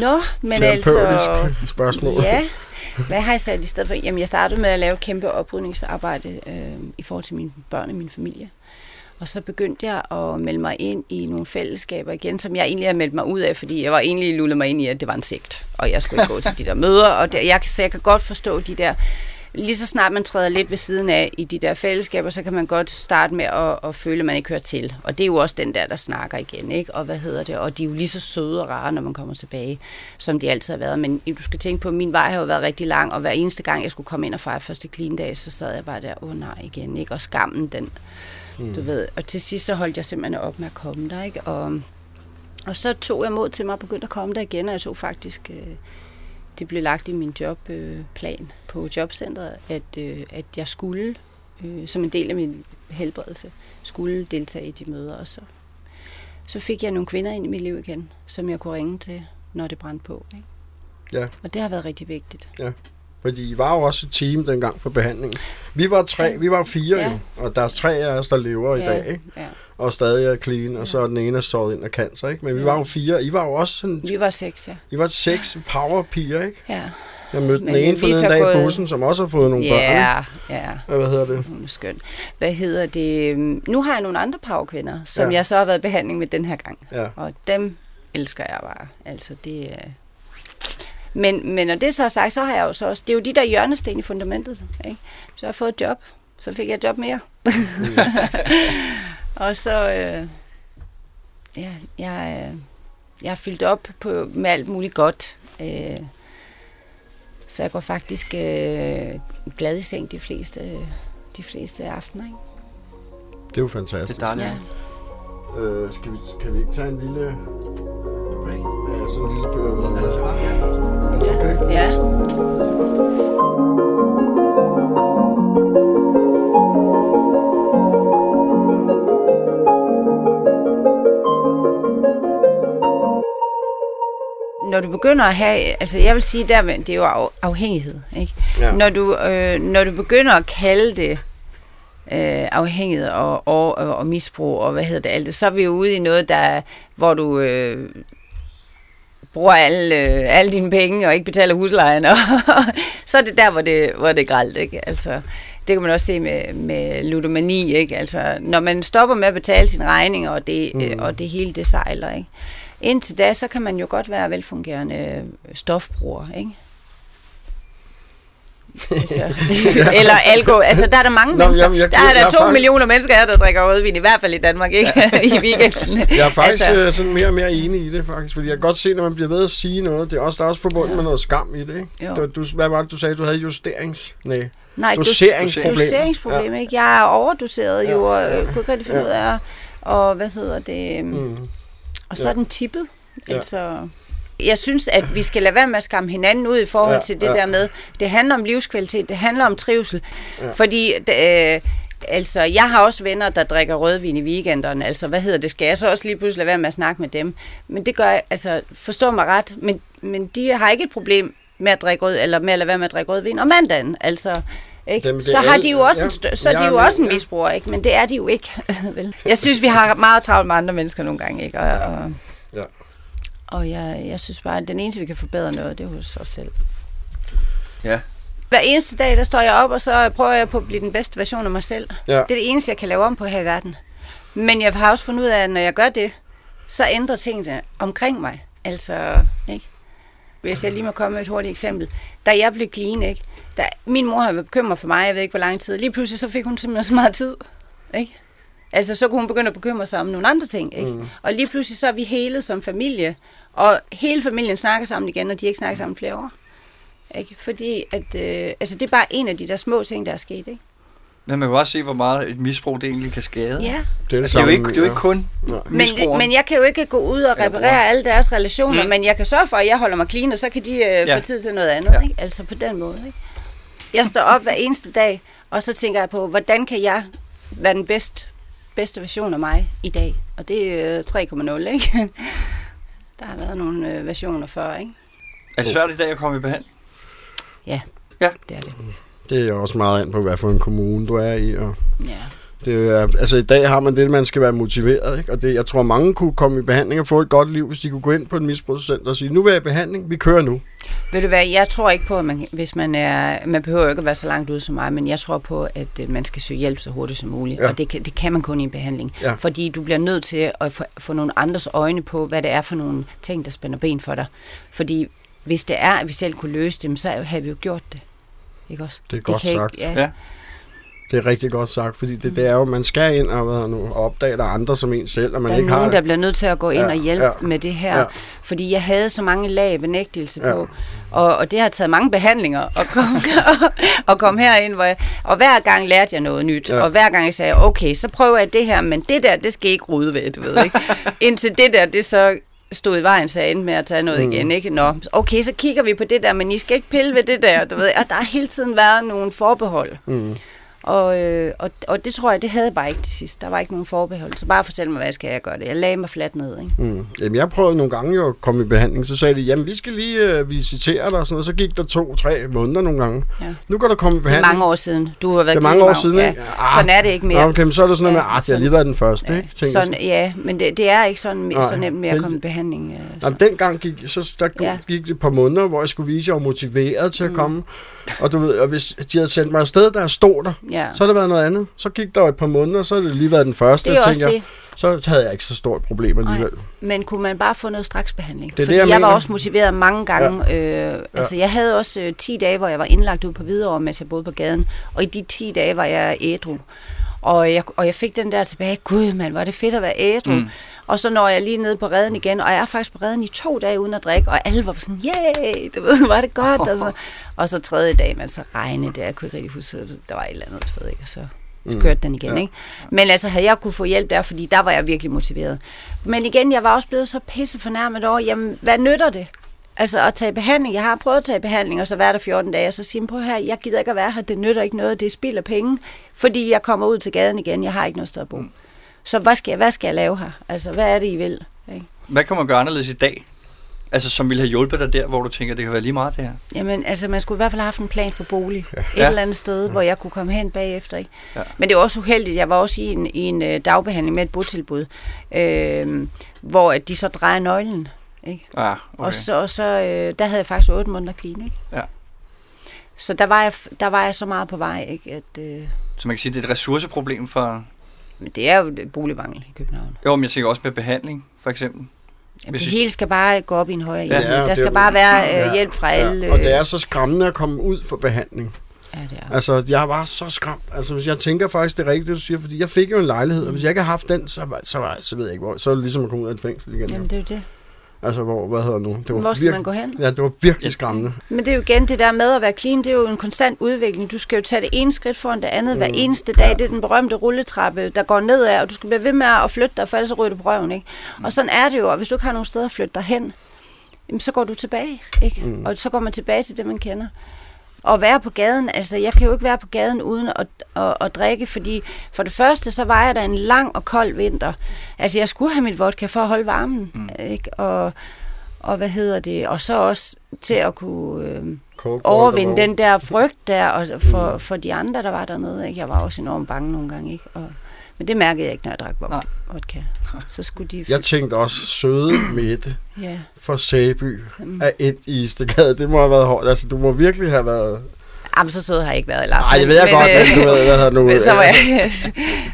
Nå, men altså... spørgsmål. Ja, hvad har jeg sat i stedet for? Jamen, jeg startede med at lave kæmpe oprydningsarbejde øh, i forhold til mine børn og min familie. Og så begyndte jeg at melde mig ind i nogle fællesskaber igen, som jeg egentlig havde meldt mig ud af, fordi jeg var egentlig lullet mig ind i, at det var en sekt, og jeg skulle ikke gå til de der møder. Og der, jeg, så jeg kan godt forstå de der... Lige så snart man træder lidt ved siden af i de der fællesskaber, så kan man godt starte med at, at føle, at man ikke hører til. Og det er jo også den der, der snakker igen, ikke? Og hvad hedder det? Og de er jo lige så søde og rare, når man kommer tilbage, som de altid har været. Men du skal tænke på, at min vej har jo været rigtig lang, og hver eneste gang, jeg skulle komme ind og fejre første clean dag, så sad jeg bare der, åh oh, nej igen, ikke? Og skammen, den, mm. du ved. Og til sidst, så holdt jeg simpelthen op med at komme der, ikke? Og, og så tog jeg mod til mig og begyndte at komme der igen, og jeg tog faktisk... Øh, det blev lagt i min jobplan plan på jobcentret, at, øh, at jeg skulle, øh, som en del af min helbredelse, skulle deltage i de møder. Og så, så fik jeg nogle kvinder ind i mit liv igen, som jeg kunne ringe til, når det brændte på. Ikke? Ja. Og det har været rigtig vigtigt. Fordi I var jo også et team dengang for behandlingen. Vi var tre, vi var fire Ja. jo, og der er tre af os, der lever i dag, ikke? Ja. Og stadig er clean, og så er den ene er såret ind af cancer, ikke? Men vi var jo fire, I var jo også sådan, Vi var seks, ja. I var seks powerpiger, ikke? ja. Jeg mødte den ene forleden dag i gået- bussen, som også har fået nogle børn. Ja, ja. Hvad hedder det? Hun er skøn. Hvad hedder det? Nu har jeg nogle andre powerkvinder, som Ja. ja. jeg så har været i behandling med den her gang. Ja. Og dem elsker jeg bare. Altså, det er... Men, men når det så er sagt, så har jeg jo så også... Det er jo de der hjørnesten i fundamentet, ikke? Så har jeg fået et job. Så fik jeg et job mere. og så... Øh, ja, jeg, øh, jeg er fyldt op på, med alt muligt godt. Øh, så jeg går faktisk øh, glad i seng de fleste, de fleste aftener. Ikke? Det er jo fantastisk. Det er dejligt. Ja. Øh, skal vi, kan vi ikke tage en lille... Ja, sådan en lille er det okay? Ja. Når du begynder at have, altså jeg vil sige, der, det er jo af, afhængighed, ikke? Ja. Når, du, øh, når du begynder at kalde det øh, afhængighed og, og, og, og misbrug og hvad hedder det alt det, så er vi jo ude i noget, der, hvor du øh, bruger alle, øh, alle dine penge og ikke betaler huslejen. Og så er det der, hvor det, hvor det er gralt, ikke? Altså, det kan man også se med, med ludomani, ikke? Altså, når man stopper med at betale sine regninger, og det, mm. og det hele det sejler, ikke? Indtil da, så kan man jo godt være velfungerende stofbruger, ikke? Altså, eller alkohol. Altså, der er der mange Nå, mennesker. jamen, jeg- der er der er to faktisk- millioner mennesker her, der drikker rødvin, i hvert fald i Danmark, ikke? I weekenden. Jeg er faktisk altså, altså, sådan mere og mere enig i det, faktisk. Fordi jeg kan godt se, når man bliver ved at sige noget, det er også, der er også forbundet ja. med noget skam i det, ikke? Du, du, hvad var det, du sagde? Du havde justerings... Nej. nej, doseringsproblem. doseringsproblem, ikke? Jeg er overdoseret Ja, jo, og ja. øh, kunne ikke rigtig finde Ja. ud af, og hvad hedder det, mm. Og så Ja. er den tippet. Ja. Altså, jeg synes, at vi skal lade være med at skamme hinanden ud i forhold Ja, til det ja. der med, det handler om livskvalitet, det handler om trivsel. Ja. Fordi, øh, altså, jeg har også venner, der drikker rødvin i weekenderne. Altså, hvad hedder det? Skal jeg så også lige pludselig lade være med at snakke med dem? Men det gør jeg, altså, forstå mig ret, men, men de har ikke et problem med at drikke rød, eller med at lade være med at drikke rødvin om mandagen. Altså, ikke? Det så er har de jo også, ja, en stø- så er de jo med, også en ja. misbruger, ikke? Men det er de jo ikke. vel? Jeg synes, vi har meget travlt med andre mennesker nogle gange, ikke? Og, og, Ja. og jeg, jeg synes bare, at den eneste, vi kan forbedre noget, det er hos os selv. Ja. Hver eneste dag, der står jeg op, og så prøver jeg på at blive den bedste version af mig selv. Ja. Det er det eneste, jeg kan lave om på her i verden. Men jeg har også fundet ud af, at når jeg gør det, så ændrer tingene omkring mig. Altså, ikke? Hvis jeg lige må komme med et hurtigt eksempel. Da jeg blev clean, ikke? Da, min mor har været bekymret for mig, jeg ved ikke hvor lang tid. Lige pludselig så fik hun simpelthen så meget tid. Ikke? Altså, så kunne hun begynde at bekymre sig om nogle andre ting. Ikke? Mm. Og lige pludselig så er vi helet som familie. Og hele familien snakker sammen igen, og de ikke snakket sammen flere år. Ikke? Fordi at, øh, altså, det er bare en af de der små ting, der er sket. Ikke? Men man kan også se, hvor meget et misbrug det egentlig kan skade. Ja. Det er det, Altså, det, er jo samme, ikke, det er jo ikke kun Nej. Men, men jeg kan jo ikke gå ud og reparere alle deres relationer, Mm. men jeg kan sørge for, at jeg holder mig clean, og så kan de øh, Ja. få tid til noget andet. Ja. Ikke? Altså på den måde. Ikke? Jeg står op hver eneste dag, og så tænker jeg på, hvordan kan jeg være den bedste, bedste version af mig i dag? Og det er øh, 3,0, ikke? Der har været nogle øh, versioner før, ikke? Er det svært i dag at komme i behandling? Ja, Ja. det er det. Det er også meget an på, hvad for en kommune du er i. Og Ja. det er, altså i dag har man det, man skal være motiveret. Ikke? Og det, jeg tror, mange kunne komme i behandling og få et godt liv, hvis de kunne gå ind på et misbrugscenter og sige, nu vil jeg i behandling, vi kører nu. Ved du hvad, jeg tror ikke på, at man, hvis man er, man behøver ikke at være så langt ude som mig, men jeg tror på, at øh, man skal søge hjælp så hurtigt som muligt, Ja. ja. og det kan, det kan man kun i en behandling, Ja. fordi du bliver nødt til at få, få nogle andres øjne på, hvad det er for nogle ting, der spænder ben for dig, fordi hvis det er, at vi selv kunne løse dem, så havde vi jo gjort det, ikke også? Det er godt kan sagt. Ikke, ja. Ja. Det er rigtig godt sagt, fordi det, det er jo, man skal ind og, hvad nu, og opdage, der er andre som en selv, og man Der er ikke nogen, har... der bliver nødt til at gå ind Ja, og hjælpe ja, med det her, ja. fordi jeg havde så mange lag af benægtelse Ja. på, og, og det har taget mange behandlinger at komme, at komme herind, hvor jeg, og hver gang lærte jeg noget nyt, Ja. ja. og hver gang jeg sagde, okay, så prøver jeg det her, men det der, det skal ikke rydde ved, du ved ikke? Indtil det der, det så stod i vejen, så jeg endte med at tage noget mm. igen, ikke? Nå, okay, så kigger vi på det der, men I skal ikke pille ved det der, du ved, og der har hele tiden været nogle forbehold. Mm. Og, øh, og, og det tror jeg, det havde jeg bare ikke til sidst. Der var ikke nogen forbehold. Så bare fortæl mig, hvad skal jeg gøre det. Jeg lagde mig fladt ned. Ikke? Mm. Jamen, jeg prøvede nogle gange jo at komme i behandling. Så sagde de, jamen, vi skal lige uh, visitere dig. Og sådan noget. Så gik der to-tre måneder nogle gange. Ja. Nu kan du komme i Det er behandling. mange år siden. Du har været Det er mange år siden, ja. Ah. Sådan er det ikke mere. Okay, men så er det sådan noget Ja, med, at det har lige været den første, Ja, ikke? Tænker sådan, ja, men det, det er ikke sådan, Nej, så nemt med at komme i behandling. øh. Jamen, dengang gik, så der ja. gik det et par måneder, hvor jeg skulle vise, at jeg var motiveret til at Mm. komme. Og du ved, og hvis de havde sendt mig afsted, der stod der, Ja. så har det været noget andet. Så gik der jo et par måneder, så har det lige været den første. Det er jeg også tænker, det. Så havde jeg ikke så stort problem alligevel. Men kunne man bare få noget straksbehandling? det, Fordi jeg jeg, var også motiveret mange gange. Ja. Øh, altså, jeg havde også øh, 10 dage, hvor jeg var indlagt ude på Hvidovre, mens jeg boede på gaden. Og i de 10 dage var jeg ædru. Og jeg, og jeg fik den der tilbage, gud mand, hvor er det fedt at være ædru. Mm. Og så når jeg lige ned på redden igen, og jeg er faktisk på redden i to dage uden at drikke, og alle var sådan, yay, du ved, var det godt. Og så, og så tredje dag, men så regnede det, jeg kunne ikke rigtig huske, der var et eller andet, ved ikke, og så Mm. kørte den igen, ja. ikke? Men altså, havde jeg kunne få hjælp der, fordi der var jeg virkelig motiveret. Men igen, jeg var også blevet så pisse fornærmet over, jamen, hvad nytter det? Altså at tage behandling. Jeg har prøvet at tage behandling, og så være der 14 dage, og så sige, prøv her, jeg gider ikke at være her, det nytter ikke noget, det er spild af penge, fordi jeg kommer ud til gaden igen, jeg har ikke noget sted at bo. Så hvad skal jeg, hvad skal jeg lave her? Altså, hvad er det, I vil? Ikke? Hvad kan man gøre anderledes i dag? Altså, som ville have hjulpet dig der, hvor du tænker, det kan være lige meget det her. Jamen, altså, man skulle i hvert fald have haft en plan for bolig. Ja. Et Ja. eller andet sted, hvor jeg kunne komme hen bagefter. Ikke? Ja. Men det var også uheldigt. Jeg var også i en, i en øh, dagbehandling med et botilbud, øh, hvor de så drejer nøglen. Ikke? Ah, Okay. okay. Og så, og så øh, der havde jeg faktisk 8 måneder clean. Ikke? Ja. Så der var, jeg, der var jeg så meget på vej, ikke? at øh, Så man kan sige, det er et ressourceproblem for... men det er jo boligmangel i København. Jo, men jeg tænker også med behandling, for eksempel. Jamen, det hele skal bare gå op i en højere. Ja, der det skal er- bare være øh, hjælp fra alle. Ja, og det øh, er så skræmmende at komme ud for behandling. Ja, det er. Altså, jeg var så skræmt. Altså, hvis jeg tænker faktisk, det er rigtigt, det du siger, fordi jeg fik jo en lejlighed, og hvis jeg ikke havde haft den, så, var, så, var, så ved jeg ikke hvor. Så var det ligesom at komme ud af et fængsel igen. Jamen, det er jo det. Altså, hvor, hvad hedder nu? Det var Hvor skal virke- man gå hen? Ja, det var virkelig skræmmende. Men det er jo igen det der med at være clean, det er jo en konstant udvikling. Du skal jo tage det ene skridt foran det andet mm. hver eneste dag. Det er den berømte rulletrappe, der går nedad, og du skal blive ved med at flytte dig, for ellers så ryger du på røven. Ikke? Og sådan er det jo, og hvis du ikke har nogen steder at flytte dig hen, jamen, så går du tilbage. Ikke? Mm. Og så går man tilbage til det, man kender. Og være på gaden, altså jeg kan jo ikke være på gaden uden at, at, at drikke, fordi for det første, så var jeg der en lang og kold vinter. Altså jeg skulle have mit vodka for at holde varmen, mm. ikke? Og, og hvad hedder det, og så også til at kunne øh, overvinde den der frygt der, og for, for de andre, der var dernede. Ikke? Jeg var også enormt bange nogle gange, ikke? Og, men det mærkede jeg ikke, når jeg drak Nej. vodka. Så skulle de... Jeg tænkte også, søde Mette Ja. for Sæby Mm. af et i Istegade. Det må have været hårdt. Altså, du må virkelig have været... Jamen, så sød har jeg ikke været, Lars. Nej, det ved jeg men, godt, men du ved, hvad hedder nu... men så var altså, jeg...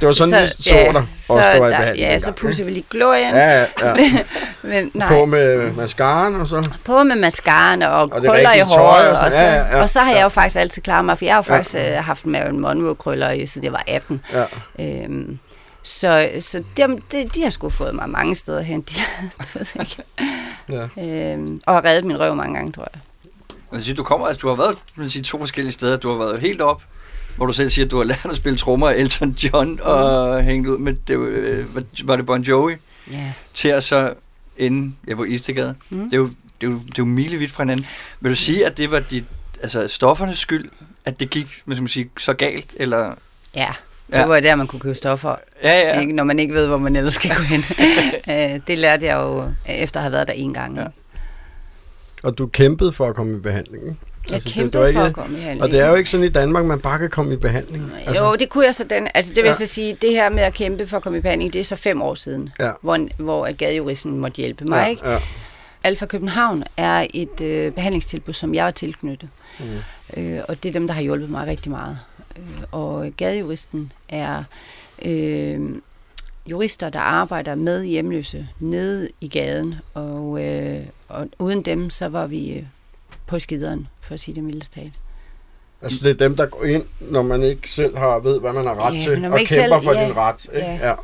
Det var sådan, vi så dig, så, også der var i behandling. Ja, så pudsede vi lige glorien. Ja, ja, ja. Men, nej, På med mascaraen og så... på med mascaraen og, Og krøller i håret. og sådan, Og så, ja, ja, ja. og så har jeg Ja. jo faktisk altid klaret mig, for jeg har jo Ja. faktisk øh, haft Marilyn Monroe-krøller, i, så det var 18. Ja. Øhm, så så de, de, de har sgu fået mig mange steder hen. De, ved ikke. Ja. Øhm, og har reddet min røv mange gange, tror jeg. Man siger, du kommer, altså, du har været man siger, to forskellige steder. Du har været helt op, hvor du selv siger, at du har lært at spille trommer af Elton John og hængt ud med, det, øh, var det Bon Jovi, Ja. til at så ende ja, på Istegade. Mm. Det, er jo, det, er jo, det er jo milevidt fra hinanden. Vil du sige, at det var dit, altså stoffernes skyld, at det gik hvad skal man sige, så galt? Eller? Ja, det Ja. var der, man kunne købe stoffer, Ja, ja. ikke, når man ikke ved, hvor man ellers skal gå hen. øh, det lærte jeg jo, efter at have været der en gang. Ja. Og du kæmpede for at komme i behandling, ikke? Jeg Altså, det- kæmpede det var for at komme i handling. Og det er jo ikke sådan i Danmark, man bare kan komme i behandling. Altså, jo, det kunne jeg sådan. Altså, det vil Ja. ja. så sige, det her med at kæmpe for at komme i behandling, det er så fem år siden, Ja. hvor, hvor at gadejuristen måtte hjælpe mig. ja, Ikke? ja. Alfa København er et øh, behandlingstilbud, som jeg er tilknyttet. Mm. Øh, og det er dem, der har hjulpet mig rigtig meget. Øh, og gadejuristen er øh, jurister, der arbejder med hjemløse nede i gaden. Og, øh, og uden dem, så var vi øh, på skideren, for at sige det mildest talt. Altså, det er dem, der går ind, når man ikke selv har ved, hvad man har ret Ja, til, og kæmper selv- for ja, din ret. Ikke? ja. Ja.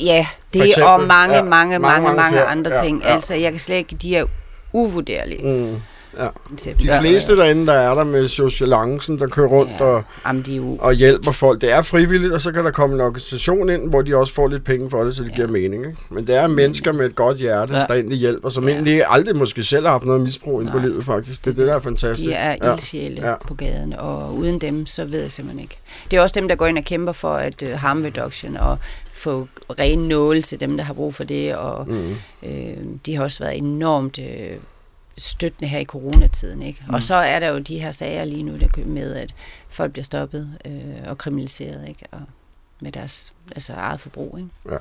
Ja, det eksempel, og mange, ja, mange, mange, mange, mange flere. andre Ja, ting. ja. Altså, jeg kan slet ikke, de er uvurderlige. Mm. Ja. De fleste derinde, der er der med socialancen, der kører rundt Ja. og, Jamen, de jo, og hjælper folk. Det er frivilligt, og så kan der komme en organisation ind, hvor de også får lidt penge for det, så det Ja. giver mening. Ikke? Men det er mennesker med et godt hjerte, Ja. der egentlig hjælper, som Ja. egentlig aldrig måske selv har haft noget misbrug ind på livet, faktisk. Det er det, der er fantastisk. de er ja. ildsjæle ja. på gaden, og uden dem, så ved jeg simpelthen ikke. Det er også dem, der går ind og kæmper for at uh, harm reduction og få ren nåle til dem, der har brug for det, og Mm. øh, de har også været enormt øh, støttende her i coronatiden. Ikke? Mm. Og så er der jo de her sager lige nu, der med, at folk bliver stoppet øh, og kriminaliseret ikke? Og med deres altså eget forbrug. Ikke? Ja.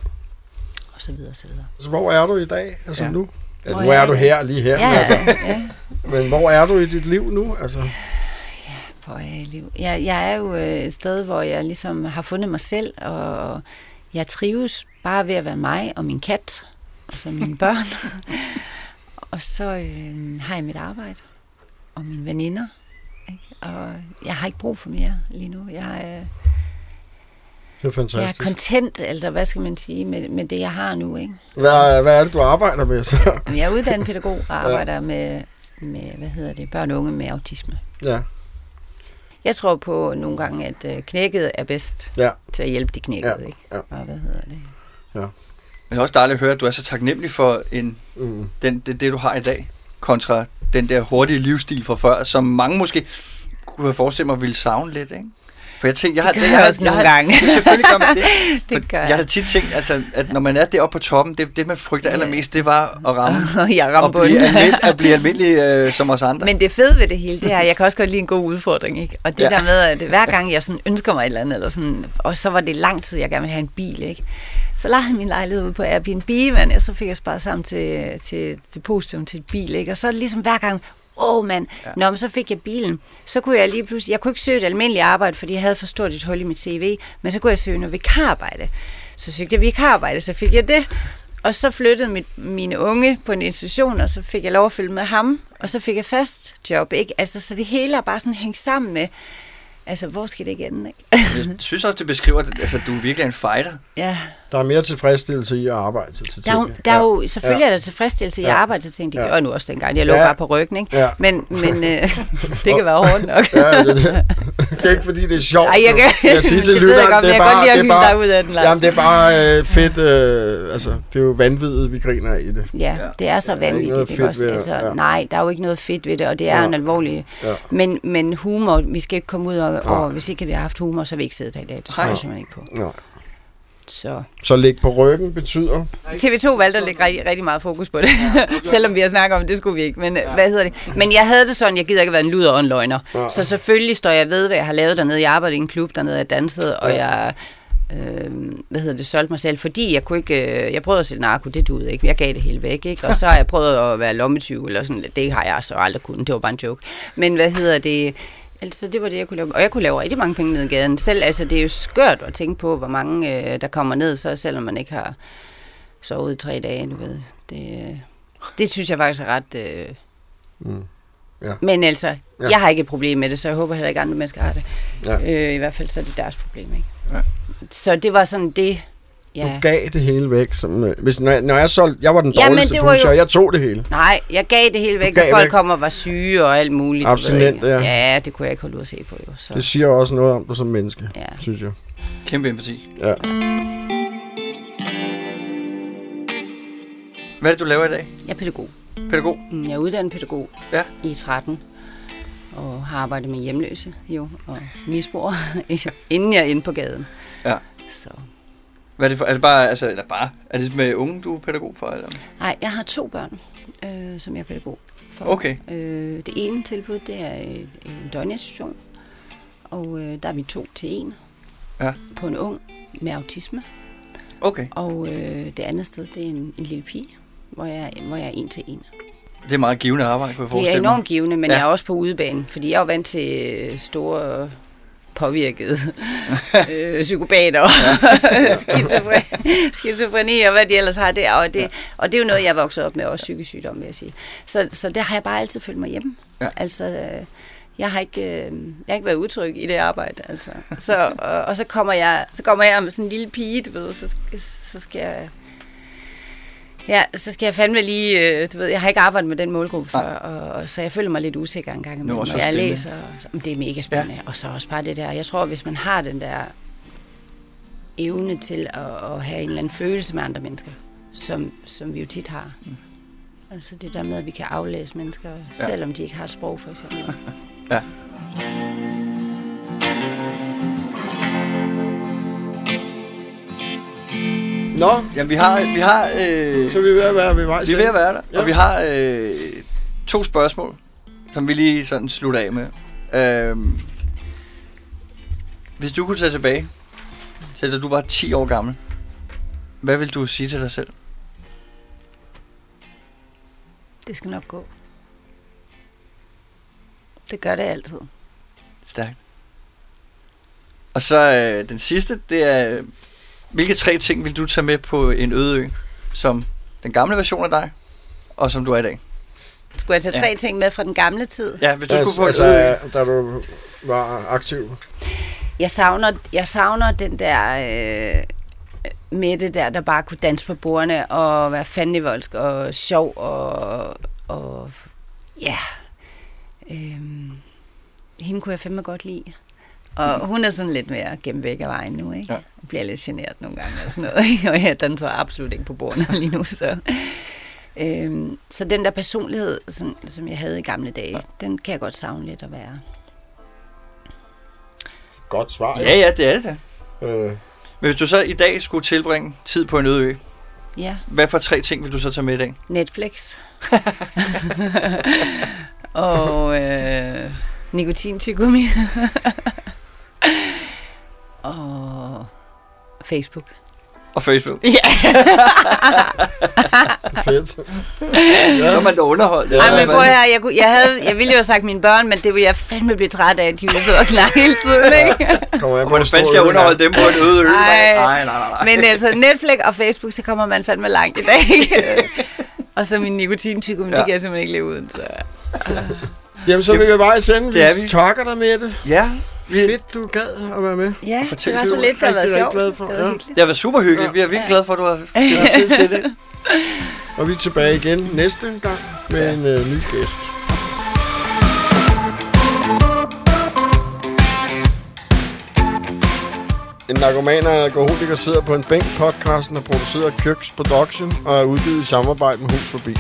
Og så videre, og så videre. Så hvor er du i dag? Altså Ja. nu? Ja, Hvor nu er du her, lige her. Ja, men, altså, ja. men hvor er du i dit liv nu? Altså, Hvor er jeg i liv? Jeg, jeg er jo øh, et sted, hvor jeg ligesom har fundet mig selv, og jeg trives bare ved at være mig og min kat, og så mine børn. Og så øh, har jeg mit arbejde, og mine veninder. Ikke? Og jeg har ikke brug for mere lige nu. Jeg er, det er jeg er fantastisk. content, eller hvad skal man sige, med, med det, jeg har nu. Ikke? Hvad, hvad er det, du arbejder med så? Jamen, Jeg er uddannet pædagog og arbejder med, med, hvad hedder det, børn og unge med autisme. Ja, Jeg tror på nogle gange, at øh, knækket er bedst ja. til at hjælpe de knækkede, Ja, ikke? ja. Og hvad hedder det? Men det er også dejligt at høre, at du er så taknemmelig for en, Mm. den, det, det, du har i dag, kontra den der hurtige livsstil fra før, som mange måske kunne have forestillet mig ville savne lidt, ikke? For jeg tænker, jeg har, Det jeg, jeg også jeg nogle har, gange. Det, selvfølgelig gør man det. Det gør jeg jeg. har tit tænkt, altså, at når man er deroppe på toppen, det, det man frygter allermest, det var at ramme jeg og rammer blive, almind, at blive almindelig øh, som os andre. Men det fede ved det hele, det er, jeg kan også godt lide en god udfordring, ikke? Og det Ja. der med, at hver gang jeg sådan ønsker mig et eller andet, eller sådan, og så var det lang tid, jeg gerne ville have en bil, ikke? Så lejede jeg min lejlighed ud på Airbnb, men og så fik jeg sparet sammen til, til, til positum til et bil, ikke? Og så er det ligesom hver gang, åh mand, ja. Nå, men så fik jeg bilen. Så kunne jeg lige pludselig, jeg kunne ikke søge et almindeligt arbejde, fordi jeg havde for stort et hul i mit CV, men så kunne jeg søge noget vikararbejde. Så søgte jeg vikararbejde, så fik jeg det. Og så flyttede mit, mine unge på en institution, og så fik jeg lov at følge med ham, og så fik jeg fast job, ikke? Altså, så det hele er bare sådan hængt sammen med, altså, hvor skal det ikke ende, ikke? Jeg synes også, det beskriver, at altså, du virkelig er en fighter. Ja, Der er mere tilfredsstillelse i at arbejde til, til der er, jo, der er jo, selvfølgelig Ja. er der tilfredsstillelse i at arbejde til ting, det gør jeg nu også dengang, jeg lå Ja. bare på ryggen, ikke? Ja. Men, men øh, det kan være hårdt nok. Ja, det, det, det er ikke fordi, det er sjovt. Ej, jeg kan- jeg siger til det jeg lytteren, godt, det er jeg bare, at det er bare, ud af den, Lars. jamen, det er bare øh, fedt, øh, altså, det er jo vanvittigt, vi griner i det. Ja, det er så ikke vanvittigt. Ikke fedt også? ved Altså, ja. Nej, der er jo ikke noget fedt ved det, og det er Ja. en alvorlig... Ja. Men, men humor, vi skal ikke komme ud Nej. over, hvis ikke vi har haft humor, så har vi ikke siddet her i dag. Det tror Nej. jeg simpelthen ikke på. Ja. Så Så ligge på ryggen betyder, TV2 valgte at lægge rigtig, rigtig meget fokus på det, selvom vi har snakket om, det skulle vi ikke. Men, ja. hvad hedder det? Men jeg havde det sådan, jeg gider ikke være en luder og en løgner. Ja. Så selvfølgelig står jeg ved, hvad jeg har lavet dernede. Jeg arbejdede i en klub dernede, jeg dansede, og jeg øh, hvad hedder det, solgte mig selv, fordi jeg kunne ikke, øh, jeg prøvede at sælge narko, det duede ikke, jeg gav det hele væk, ikke? og så har jeg prøvet at være lommetyv, eller sådan, det har jeg så aldrig kunnet, det var bare en joke. Men hvad hedder det, Altså, det var det, jeg kunne lave. Og jeg kunne lave rigtig mange penge ned i gaden. Selv, altså, det er jo skørt at tænke på, hvor mange, øh, der kommer ned, så selvom man ikke har sovet i tre dage, du ved. Det, øh, det synes jeg faktisk er ret... Øh... Mm. Ja. Men altså, Ja. jeg har ikke et problem med det, så jeg håber heller ikke, andre mennesker har det. Ja. Øh, I hvert fald så er det deres problem, ikke? Ja. Så det var sådan det, du ja. gav det hele væk. Som, øh, hvis, når, jeg, når jeg solgte, jeg var den Jamen, dårligste pusher, jo- jeg tog det hele. Nej, jeg gav det hele væk, når folk væk. kom og var syge og alt muligt. du Abstinent, ja. Ja, det kunne jeg ikke holde ud at se på, jo. Så. Det siger også noget om dig som menneske, Ja. synes jeg. Kæmpe empati. Ja. Hvad er det, du laver i dag? Jeg er pædagog. Pædagog? Mm, Jeg er uddannet pædagog Ja. i 13 og har arbejdet med hjemløse jo, og misbrugere, inden jeg er inde på gaden. Ja. Så. Hvad er det for? Er det bare, altså, eller bare, er det med unge, du er pædagog for? Eller? Nej, jeg har to børn, øh, som jeg er pædagog for. Okay. Øh, det ene tilbud, det er en en døgninstitution, og øh, der er vi to til en Ja. på en ung med autisme. Okay. Og øh, det andet sted, det er en, en lille pige, hvor jeg, hvor jeg er en til en. Det er meget givende arbejde, kunne jeg Det er forestille enormt givende, men Ja. jeg er også på udebane, fordi jeg er jo vant til store påvirkede øh, psykopater og skizofreni, skizofreni og hvad de ellers har der. Og det, ja. og det er jo noget, jeg vokset op med, også psykisk sygdom, vil jeg sige. Så, så der har jeg bare altid følt mig hjemme. Ja. Altså, øh, jeg har ikke, øh, jeg har ikke været utryg i det arbejde. Altså. Så, og, og, så kommer jeg så kommer jeg med sådan en lille pige, du ved, så, så skal jeg Ja, så skal jeg fandme lige, øh, du ved, jeg har ikke arbejdet med den målgruppe før, og, og, så jeg føler mig lidt usikker en gang imellem, når jeg læser. Men det er mega spændende. Ja. Og så også bare det der, jeg tror, hvis man har den der evne til at, at have en eller anden følelse med andre mennesker, som, som vi jo tit har. Mm. Altså det der med, at vi kan aflæse mennesker, ja. selvom de ikke har sprog, for eksempel. Ja. Nå, Jamen, vi har, vi har, øh, så er vi ved at være ved vej. vi er ved at være der, Ja. og vi har øh, to spørgsmål, som vi lige sådan slutter af med. Øh, hvis du kunne tage tilbage til da du var 10 år gammel, hvad vil du sige til dig selv? Det skal nok gå. Det gør det altid. Stærkt. Og så øh, den sidste, det er, hvilke tre ting vil du tage med på en øde ø, som den gamle version af dig, og som du er i dag? Skulle jeg tage Ja. tre ting med fra den gamle tid? Ja, hvis du Ja, skulle på en altså, øde ø. da du var aktiv. Jeg savner, jeg savner den der øh, med det der, der bare kunne danse på bordene og være fandenivoldsk og sjov og, og ja, øhm, hende kunne jeg fandme godt lide. Og hun er sådan lidt mere gennem væk af vejen nu, ikke? Ja. Jeg bliver lidt generet nogle gange og sådan noget, og jeg danser absolut ikke på bordene lige nu, så... Øhm, så den der personlighed, sådan, som jeg havde i gamle dage, ja. den kan jeg godt savne lidt at være. Godt svar. Ja, ja, det er det da. Øh, Men hvis du så i dag skulle tilbringe tid på en øde ø, Ja. hvad for tre ting vil du så tage med i dag? Netflix. og øh, nikotintyggegummi. og Facebook. Og Facebook. Ja, fedt. Så er man da underholdt. Ja, Ej, men prøv her, jeg, kunne, jeg, havde, jeg ville jo have sagt mine børn, men det ville jeg fandme blive træt af, at de ville sidde og snakke hele tiden, ikke? Kommer jeg Hvordan fanden skal jeg underholde dem på en øde ø? Ej. nej, nej, nej. nej. Men altså, Netflix og Facebook, så kommer man fandme langt i dag, ikke? og så min nikotintyggegummi, ja. Ja. det kan jeg simpelthen ikke leve uden. Så. Jamen, så er vi vej sende. Det Vi vi. takker dig med det. Ja, vi, Fedt, du gad at være med. Ja, Fortæl det var så lidt, der har været rigtig, rigtig sjovt. glad for, Det var ja. det har været super hyggeligt. Vi er virkelig glade for, at du har givet tid til det. Og vi er tilbage igen næste gang med en øh, ny gæst. En narkoman og alkoholiker sidder på en bænk. Podcasten er produceret af Køks Production og er udgivet i samarbejde med Hus Forbi.